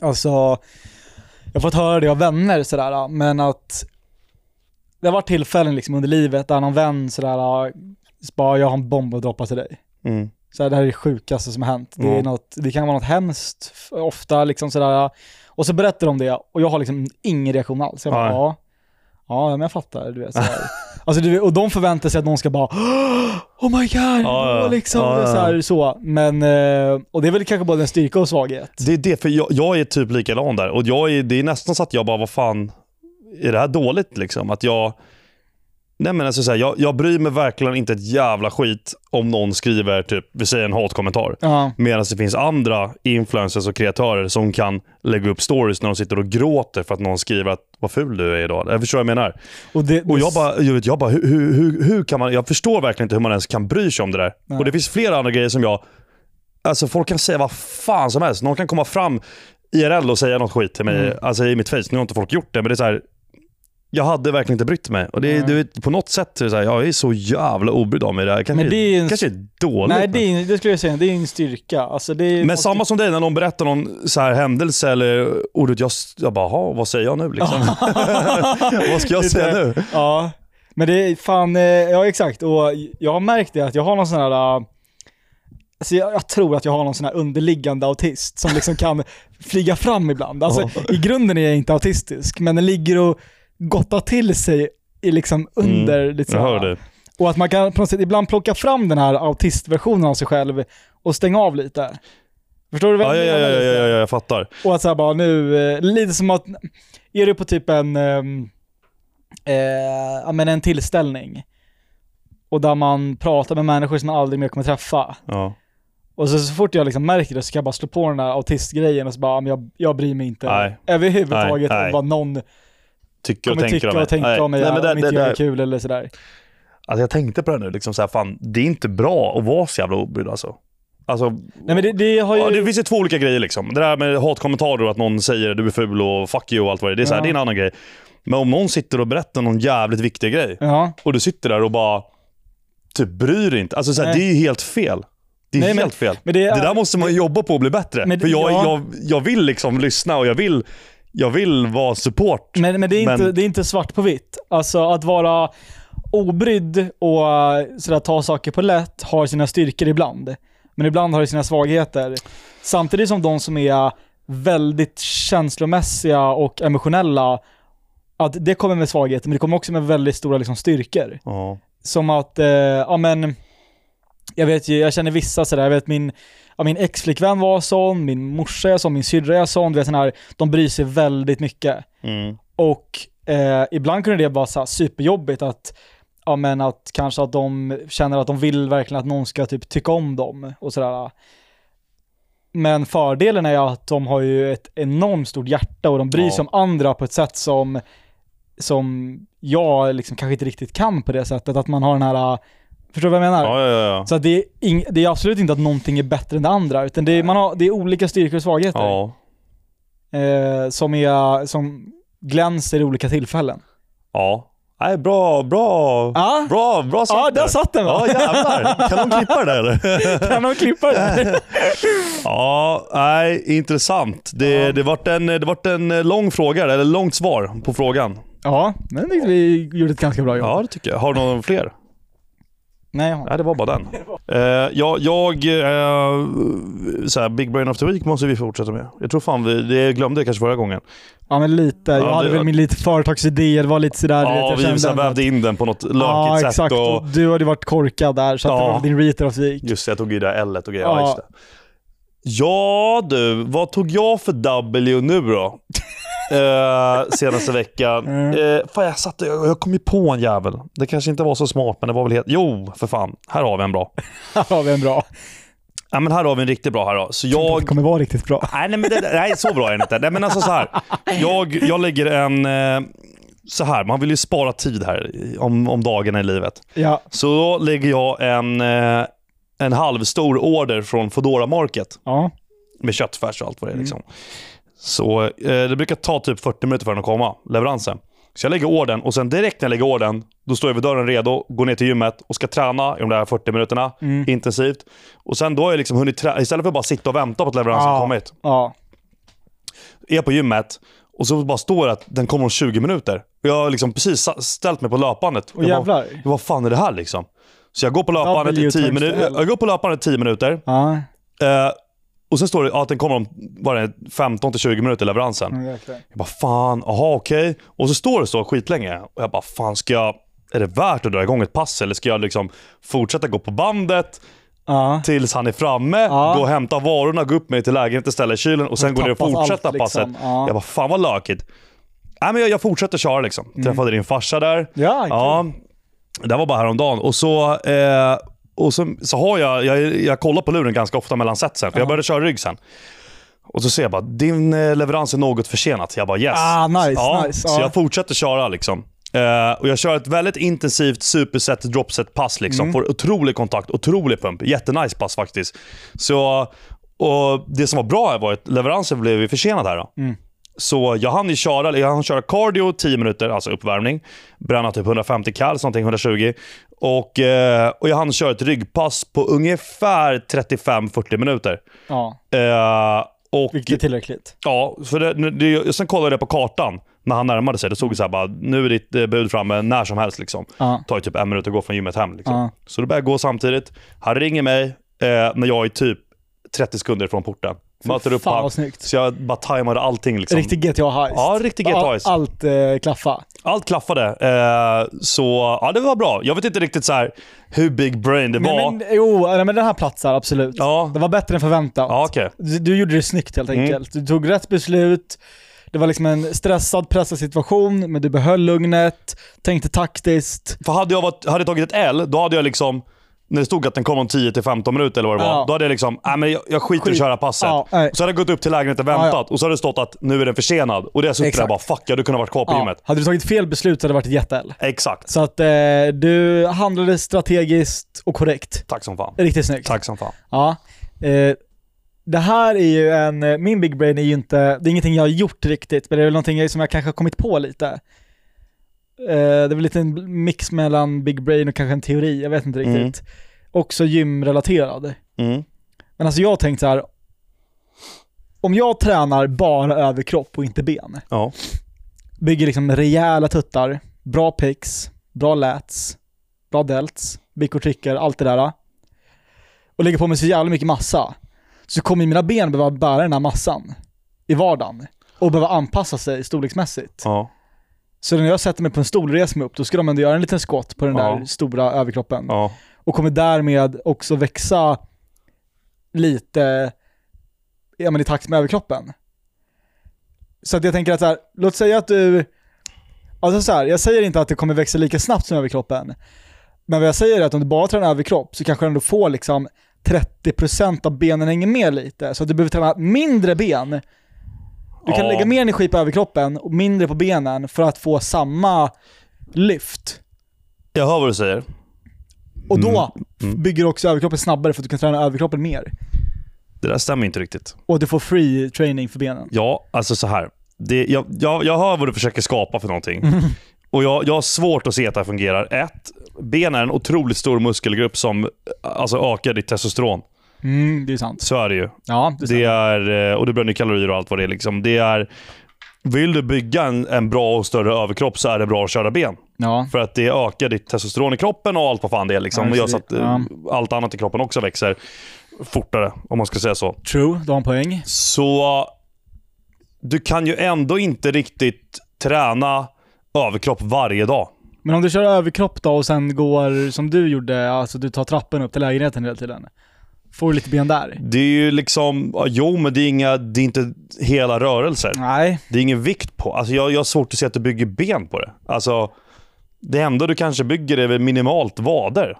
B: alltså, jag har fått höra det av vänner sådär, äh, men att det har varit tillfällen liksom under livet där någon vän sådär, bara jag har en bomb att droppa till dig.
A: Mm.
B: Så här, det här är det sjukaste som har hänt. Det, är
A: Ja.
B: något, det kan vara något hemskt, ofta liksom sådär. Och så berättar de det och jag har liksom ingen reaktion alls. Jag bara, ja. Ja, men jag fattar, du vet. Sådär. (laughs) alltså, du och de förväntar sig att någon ska bara Oh my god!
A: Ja,
B: liksom,
A: Ja, ja.
B: Så, här, så. Men, eh, och det är väl kanske både en styrka och svaghet.
A: Det är det, för jag, jag är typ likadan där. Och jag är, det är nästan så att jag bara, vad fan, är det här dåligt liksom? Att jag... Nej men alltså så här, jag, jag bryr mig verkligen inte ett jävla skit om någon skriver typ, vi säger en hatkommentar.
B: Ja,
A: Medan det finns andra influencers och kreatörer som kan lägga upp stories när de sitter och gråter för att någon skriver att vad ful du är idag. Jag förstår vad jag menar.
B: och, det,
A: Och jag bara, jag vet, jag bara hur, hur, hur, kan man, jag förstår verkligen inte hur man ens kan bry sig om det där.
B: Nej.
A: Och det finns flera andra grejer som jag, alltså folk kan säga vad fan som helst. Någon kan komma fram IRL och säga något skit till mig,
B: Mm.
A: alltså i mitt face. Nu har inte folk gjort det, men det är så här. Jag hade verkligen inte brytt mig. Och det, du vet, på något sätt är det så här, jag är så jävla obrydd av mig. Det här kanske,
B: Men det är en-
A: kanske är dåligt.
B: nej, det, är, det skulle jag säga, det är en styrka. Alltså, det är,
A: men
B: måste-
A: samma som dig, när någon berättar någon så här händelse eller ordet, jag, jag bara, "Ha, vad säger jag nu liksom? (laughs) (laughs) vad ska jag säga nu?
B: Ja, men det är fan, eh, ja exakt. Och jag har märkt det att jag har någon sån här, äh, Alltså jag, jag tror att jag har någon sån här underliggande autist som liksom kan (laughs) flyga fram ibland. Alltså i grunden är jag inte autistisk, men den ligger och gottar till sig i liksom under lite
A: Mm. Jag
B: så här-. Och att man kan på något sätt ibland plocka fram den här autistversionen av sig själv och stänga av lite. Förstår du vad
A: Ja, ja,
B: jag
A: ja,
B: menar
A: ja,
B: lite?
A: ja, ja, jag fattar.
B: Och att såhär bara nu, eh, lite som att, är du på typ en, ehm, eh, ja men en tillställning. Och där man pratar med människor som man aldrig mer kommer träffa.
A: Ja.
B: Och så, så fort jag liksom märker det så kan jag bara slå på den här autistgrejen och så bara, ja, jag, jag bryr mig inte
A: Nej.
B: överhuvudtaget
A: Nej,
B: om
A: nej.
B: vad någon
A: Tycker och tänker
B: tycka
A: om mig.
B: och tänka
A: Nej.
B: om mig,
A: Nej, men det,
B: om inte
A: det,
B: jag är
A: det,
B: kul eller sådär.
A: alltså jag tänkte på det nu, liksom så här, fan, det är inte bra att vara så jävla obrydd alltså. Alltså,
B: Nej men det, det har ju...
A: det finns ju två olika grejer liksom. Det där med hatkommentarer och att någon säger du är ful och fuck you och allt vad det är. Det är, så här,
B: Ja.
A: det är en annan grej. Men om någon sitter och berättar någon jävligt viktig grej
B: Ja.
A: och du sitter där och bara typ bryr dig inte. Alltså så här, det är ju helt fel. Det är
B: Nej, men-
A: helt fel.
B: men det
A: det,
B: är-
A: där måste man jobba på att bli bättre.
B: Men det-
A: För jag,
B: ja.
A: jag, jag vill liksom lyssna och jag vill, jag vill vara support.
B: Men, men, det, är inte,
A: Men-
B: det är inte svart på vitt. Alltså att vara obrydd och eh, sådär, ta saker på lätt har sina styrkor ibland. Men ibland har det sina svagheter. Samtidigt som de som är väldigt känslomässiga och emotionella, att det kommer med svagheter, men det kommer också med väldigt stora liksom, styrkor.
A: Ja.
B: Som att, eh, ja men, jag vet ju, jag känner vissa sådär, jag vet min, ja, min ex-flickvän var sån, min morsa är sån, min syrra är sån, du vet sån här, de bryr sig väldigt mycket.
A: Mm.
B: Och eh, ibland kunde det vara så superjobbigt att, ja men att kanske att de känner att de vill verkligen att någon ska typ tycka om dem och sådär. Men fördelen är att de har ju ett enormt stort hjärta och de bryr
A: Ja.
B: sig om andra på ett sätt som, som jag liksom kanske inte riktigt kan på det sättet. Att man har den här, förstår du vad jag menar?
A: Ja, ja, ja.
B: Så det, är ing, det är absolut inte att någonting är bättre än det andra, utan det är, man har, det är olika styrkor och svagheter.
A: ja.
B: Eh, som, är, som glänser i olika tillfällen.
A: ja. Nej, bra, bra,
B: Ja.
A: bra, bra sagt
B: Ja, där satt den
A: Ja,
B: va?
A: jävlar. Kan de klippa det där eller? (laughs)
B: Kan de klippa det? (laughs)
A: Ja, nej, intressant. Det,
B: Ja.
A: det, vart en, det vart en lång fråga, eller långt svar på frågan.
B: Ja, men vi gjorde ett ganska bra jobb.
A: Ja, det tycker jag. Har du någon fler?
B: Nej, ja.
A: Nej, det var bara den. Uh, jag, jag eh, så här, Big Brain of the Week måste vi fortsätta med. Jag tror fan vi, det glömde jag kanske förra gången.
B: ja, men lite. Jag
A: Ja,
B: hade
A: det-
B: väl min lite företagsidé, det var lite sådär, du vet,
A: Ja,
B: jag
A: vi
B: kände
A: så här,
B: ändå-
A: vävde in den på något lökigt
B: Ja,
A: sätt.
B: exakt.
A: Och,
B: du hade varit korkad där, så
A: Ja.
B: det var din reader of the week.
A: just det, jag tog ju det där L och grejer.
B: Ja.
A: Ja. just det. ja du, vad tog jag för W nu då? Eh, senaste veckan. (laughs)
B: Mm.
A: Eh, fan, jag, satt, jag, jag kom ju på en jävel. Det kanske inte var så smart, men det var väl helt... Jo, för fan. Här har vi en bra. (laughs)
B: Här har vi en bra.
A: Ja, men här har vi en riktigt bra här då. Så
B: Det
A: jag...
B: kommer vara riktigt bra.
A: Nej, nej, men det, nej, så bra är det inte. Nej, men alltså så här. Jag, jag lägger en... Eh, så här, man vill ju spara tid här om, om dagarna i livet.
B: Ja,
A: Så då lägger jag en, eh, en halvstor order från Foodora Market
B: ja.
A: med köttfärs och allt vad det är.
B: Mm.
A: Så eh, det brukar ta typ 40 minuter för den att komma, leveransen. Så jag lägger ordern och sen direkt när jag lägger ordern, då står jag vid dörren redo, går ner till gymmet och ska träna i de där 40 minuterna
B: Mm.
A: intensivt. Och sen då har jag liksom hunnit trä- istället för att bara sitta och vänta på att leveransen
B: Ja.
A: kommit,
B: Ja.
A: är jag på gymmet och så bara står det att den kommer om 20 minuter. Och jag har liksom precis ställt mig på löpandet.
B: Och
A: jag bara, vad fan är det här liksom? Så jag går på löpandet
B: W
A: i 10
B: times
A: minuter. Jag går på löpandet i 10 minuter.
B: Ja.
A: Eh, och sen står det att den kommer om bara 15-20 minuter leveransen.
B: Jäklar.
A: Jag bara fan, aha okej. Och så står det så skitlänge. Och jag bara fan ska jag, är det värt att dra igång ett pass eller ska jag liksom fortsätta gå på bandet
B: Ja.
A: tills han är framme,
B: Ja.
A: gå och hämta varorna, gå upp mig till lägenheten, ställa i kylen och sen går det och fortsätta
B: allt,
A: passet.
B: liksom. Ja.
A: Jag bara fan vad lökigt. Nej men jag, jag fortsätter köra liksom. Träffade din farsa där.
B: Mm. Ja,
A: Ja, det var bara häromdagen. Och så, eh, och så, så har jag, jag, jag kollar på luren ganska ofta mellan setsen, för jag började köra rygg sen. Och så ser jag bara, din eh, leverans är något försenat. Jag bara yes.
B: Ah, nice,
A: ja,
B: nice,
A: Så
B: ja.
A: jag fortsätter köra liksom. Eh, och jag kör ett väldigt intensivt superset dropset pass liksom.
B: Mm.
A: Får otrolig kontakt, otrolig pump. Jättenice pass faktiskt. Så, och det som var bra var att leveransen blev försenad här. Då.
B: Mm.
A: Så jag hann ju köra, jag hann köra cardio 10 minuter, alltså uppvärmning. Bränna typ 150 kals, någonting 120. Och, eh, och jag hann köra ett ryggpass på ungefär 35-40 minuter.
B: ja.
A: Eh, och,
B: Vilket är tillräckligt.
A: Ja, för det, det, sen kollade jag på kartan när han närmade sig. Det stod så här bara, nu är ditt eh, bud framme när som helst. Liksom.
B: Ja.
A: tar ju typ en minut att gå från gymmet hem. Liksom.
B: Ja.
A: Så då börjar jag gå samtidigt. Han ringer mig. eh, när jag är typ 30 sekunder från porten. Möter upp
B: Fan vad snyggt.
A: Så jag bara tajmade allting liksom.
B: Riktig GTA-heist.
A: Ja, riktig GTA-heist.
B: All, allt eh, klaffa.
A: Allt klaffade. Eh, så ja, det var bra. Jag vet inte riktigt så här hur big brain det var.
B: Men, men, jo, nej, men den här platsar absolut.
A: Ja.
B: Det var bättre än förväntat.
A: Ja, okej.
B: Du, du gjorde det snyggt helt
A: Mm.
B: enkelt. Du tog rätt beslut. Det var liksom en stressad, pressad situation, men du behöll lugnet, tänkte taktiskt.
A: För hade jag varit, hade jag tagit ett L, då hade jag liksom när det stod att den kom om 10-15 minuter eller vad det var,
B: Ja.
A: då hade jag liksom, nej men jag, jag skiter i att
B: Skit.
A: köra passet.
B: Ja, nej.
A: så hade jag gått upp till lägenheten och väntat
B: ja.
A: och så hade det stått att nu är den försenad. Och det jag suttit där och bara fuck, jag hade kunnat varit kvar på gymmet.
B: Hade du tagit fel beslut så hade det varit ett jätte-L.
A: Exakt.
B: Så att eh, du handlade strategiskt och korrekt.
A: Tack som fan.
B: Riktigt snyggt.
A: Tack som fan.
B: Ja. Eh, det här är ju en, eh, min big brain är ju inte, det är ingenting jag har gjort riktigt, men det är väl någonting som jag kanske har kommit på lite. Eh, det är väl lite en mix mellan big brain och kanske en teori, jag vet inte riktigt. Också gymrelaterad.
A: Mm.
B: Men alltså jag har tänkt så här. om jag tränar bara överkropp och inte ben,
A: Ja.
B: bygger liksom rejäla tuttar, bra picks, bra lats, bra delts, trickar, allt det där. Och lägger på mig så jävla mycket massa. Så kommer mina ben behöva bära den här massan i vardagen. Och behöva anpassa sig storleksmässigt.
A: Ja.
B: Så när jag sätter mig på en stol och reser mig upp, då ska de ändå göra en liten skott på den
A: Ja.
B: där stora överkroppen.
A: Ja.
B: Och kommer därmed också växa lite ja, men i takt med överkroppen. Så att jag tänker att så här, låt säga att du, alltså så här, jag säger inte att det kommer växa lika snabbt som överkroppen. Men vad jag säger är att om du bara tränar överkropp så kanske du ändå får liksom 30% av benen hänger med lite. Så att du behöver träna mindre ben. Du kan
A: Ja.
B: lägga mer energi på överkroppen och mindre på benen för att få samma lyft.
A: Jag hör vad du säger.
B: Och då
A: Mm.
B: bygger du också överkroppen snabbare för att du kan träna överkroppen mer.
A: Det där stämmer inte riktigt.
B: Och du får free training för benen.
A: Ja, alltså så här. Det, jag, jag, jag hör vad du försöker skapa för någonting. (laughs) Och jag, jag har svårt att se att det här fungerar. Ett, ben är en otroligt stor muskelgrupp som alltså, ökar ditt testosteron.
B: Mm, det är sant.
A: Så är det ju.
B: Ja, det är
A: Det är, eh, och du bränner kalorier och allt vad det är. Liksom. Det är vill du bygga en, en bra och större överkropp så är det bra att köra ben.
B: Ja.
A: För att det ökar ditt testosteron i kroppen och allt vad fan det är. Liksom.
B: Ja,
A: och gör
B: så det-
A: att
B: ja.
A: allt annat i kroppen också växer fortare, om man ska säga så.
B: True, du har en poäng.
A: Så du kan ju ändå inte riktigt träna överkropp varje dag.
B: Men om du kör överkropp då och sen går som du gjorde, alltså du tar trappen upp till lägenheten hela tiden. Får du lite ben där?
A: Det är ju liksom, ja, jo men det är, inga, det är inte hela rörelser.
B: Nej.
A: Det är ingen vikt på. Alltså jag, jag har svårt att se att du bygger ben på det. Alltså, det enda du kanske bygger är väl minimalt vader.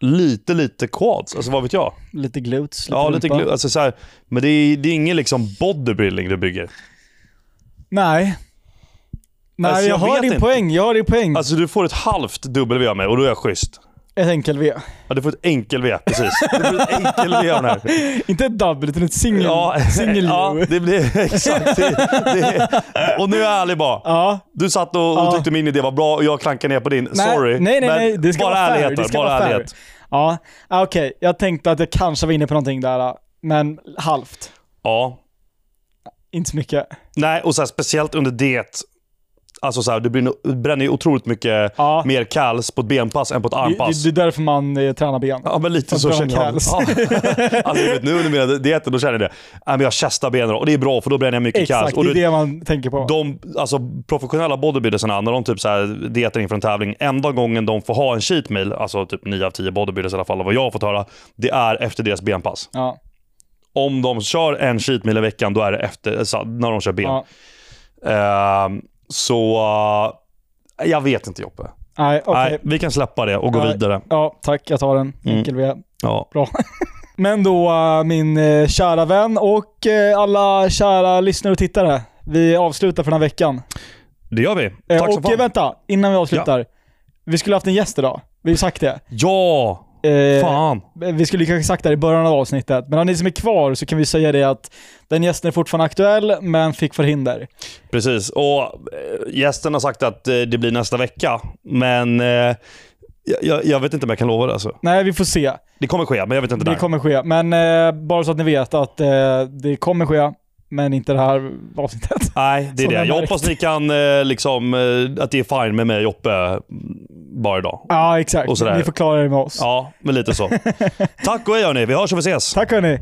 A: Lite, lite quads. Alltså vad vet jag?
B: Lite glutes, lite
A: Ja, lite
B: rumpa.
A: glu- alltså, så här, Men det är, det är ingen liksom bodybuilding du bygger.
B: Nej. Nej,
A: Alltså,
B: jag,
A: jag
B: har din
A: inte.
B: poäng. Jag har din poäng.
A: Alltså du får ett halvt W av mig och då är jag schysst.
B: Ett enkel-V.
A: Ja, du får ett enkel-V, precis. (laughs) Du får ett enkel-V av den här.
B: Inte ett double, utan ett single.
A: Ja, (laughs)
B: single
A: ja, det blir (laughs) exakt. Det, det, och nu är jag ärlig bara.
B: Ja.
A: Du satt och, och tyckte min idé var bra och jag klankar ner på din.
B: Nej,
A: Sorry.
B: nej, nej, nej, det ska
A: bara
B: vara
A: ärlighet
B: Det ska
A: bara
B: vara
A: ärlighet.
B: Ja, ah, okej. Jag tänkte att jag kanske var inne på någonting där, men halvt.
A: Ja.
B: Inte så mycket.
A: Nej, och så här, speciellt under det. Alltså så här, du bränner, du bränner ju otroligt mycket
B: Ja.
A: mer kals på ett benpass än på ett armpass.
B: det, det är därför man eh, tränar ben.
A: Ja men lite så känner jag. Ja. (laughs) Alltså, vet, nu under mina dieter då känner jag det. Men jag chestar benen och det är bra för då bränner jag mycket kals.
B: Exakt, det är
A: du,
B: det man tänker på.
A: de alltså, professionella bodybuildersarna, när de typ så här dietar inför en tävling, enda gången de får ha en cheat meal, alltså typ 9 av 10 bodybuilders i alla fall, vad jag har fått höra, det är efter deras benpass.
B: Ja,
A: Om de kör en cheat meal i veckan, då är det efter, när de kör ben.
B: ja.
A: Ehm, så eh, jag vet inte Joppe.
B: Nej, okej.
A: Nej, vi kan släppa det och gå
B: Nej.
A: vidare.
B: Ja, tack. Jag tar den.
A: Mm.
B: Enkel V.
A: Ja.
B: Bra. (laughs) Men då eh, min eh, kära vän och alla kära lyssnare och tittare. Vi avslutar för den här veckan.
A: Det gör vi. Tack så
B: och eh,
A: fan.
B: vänta, innan vi avslutar. Vi skulle haft en gäst idag. Vi har ju sagt det.
A: Ja!
B: Eh,
A: Fan.
B: Vi skulle kanske sagt det här i början av avsnittet, men om ni som är kvar så kan vi säga det att den gästen är fortfarande aktuell, men fick förhinder.
A: Precis. Och eh, gästen har sagt att eh, det blir nästa vecka. Men eh, jag, jag vet inte om jag kan lova det alltså.
B: Nej, vi får se.
A: Det kommer ske, men jag vet inte
B: Det
A: när.
B: kommer ske. Men eh, bara så att ni vet att eh, det kommer ske, men inte det här avsnittet.
A: Nej, det är
B: Som
A: det.
B: jag
A: Jag hoppas ni kan, eh, liksom, eh, att det är fine med mig och Joppe. bara idag.
B: Ja, exakt.
A: Och sådär.
B: Ni får klara er med oss.
A: Ja, men lite så. (laughs) Tack och hej hörni, vi hörs och vi ses.
B: Tack hörni.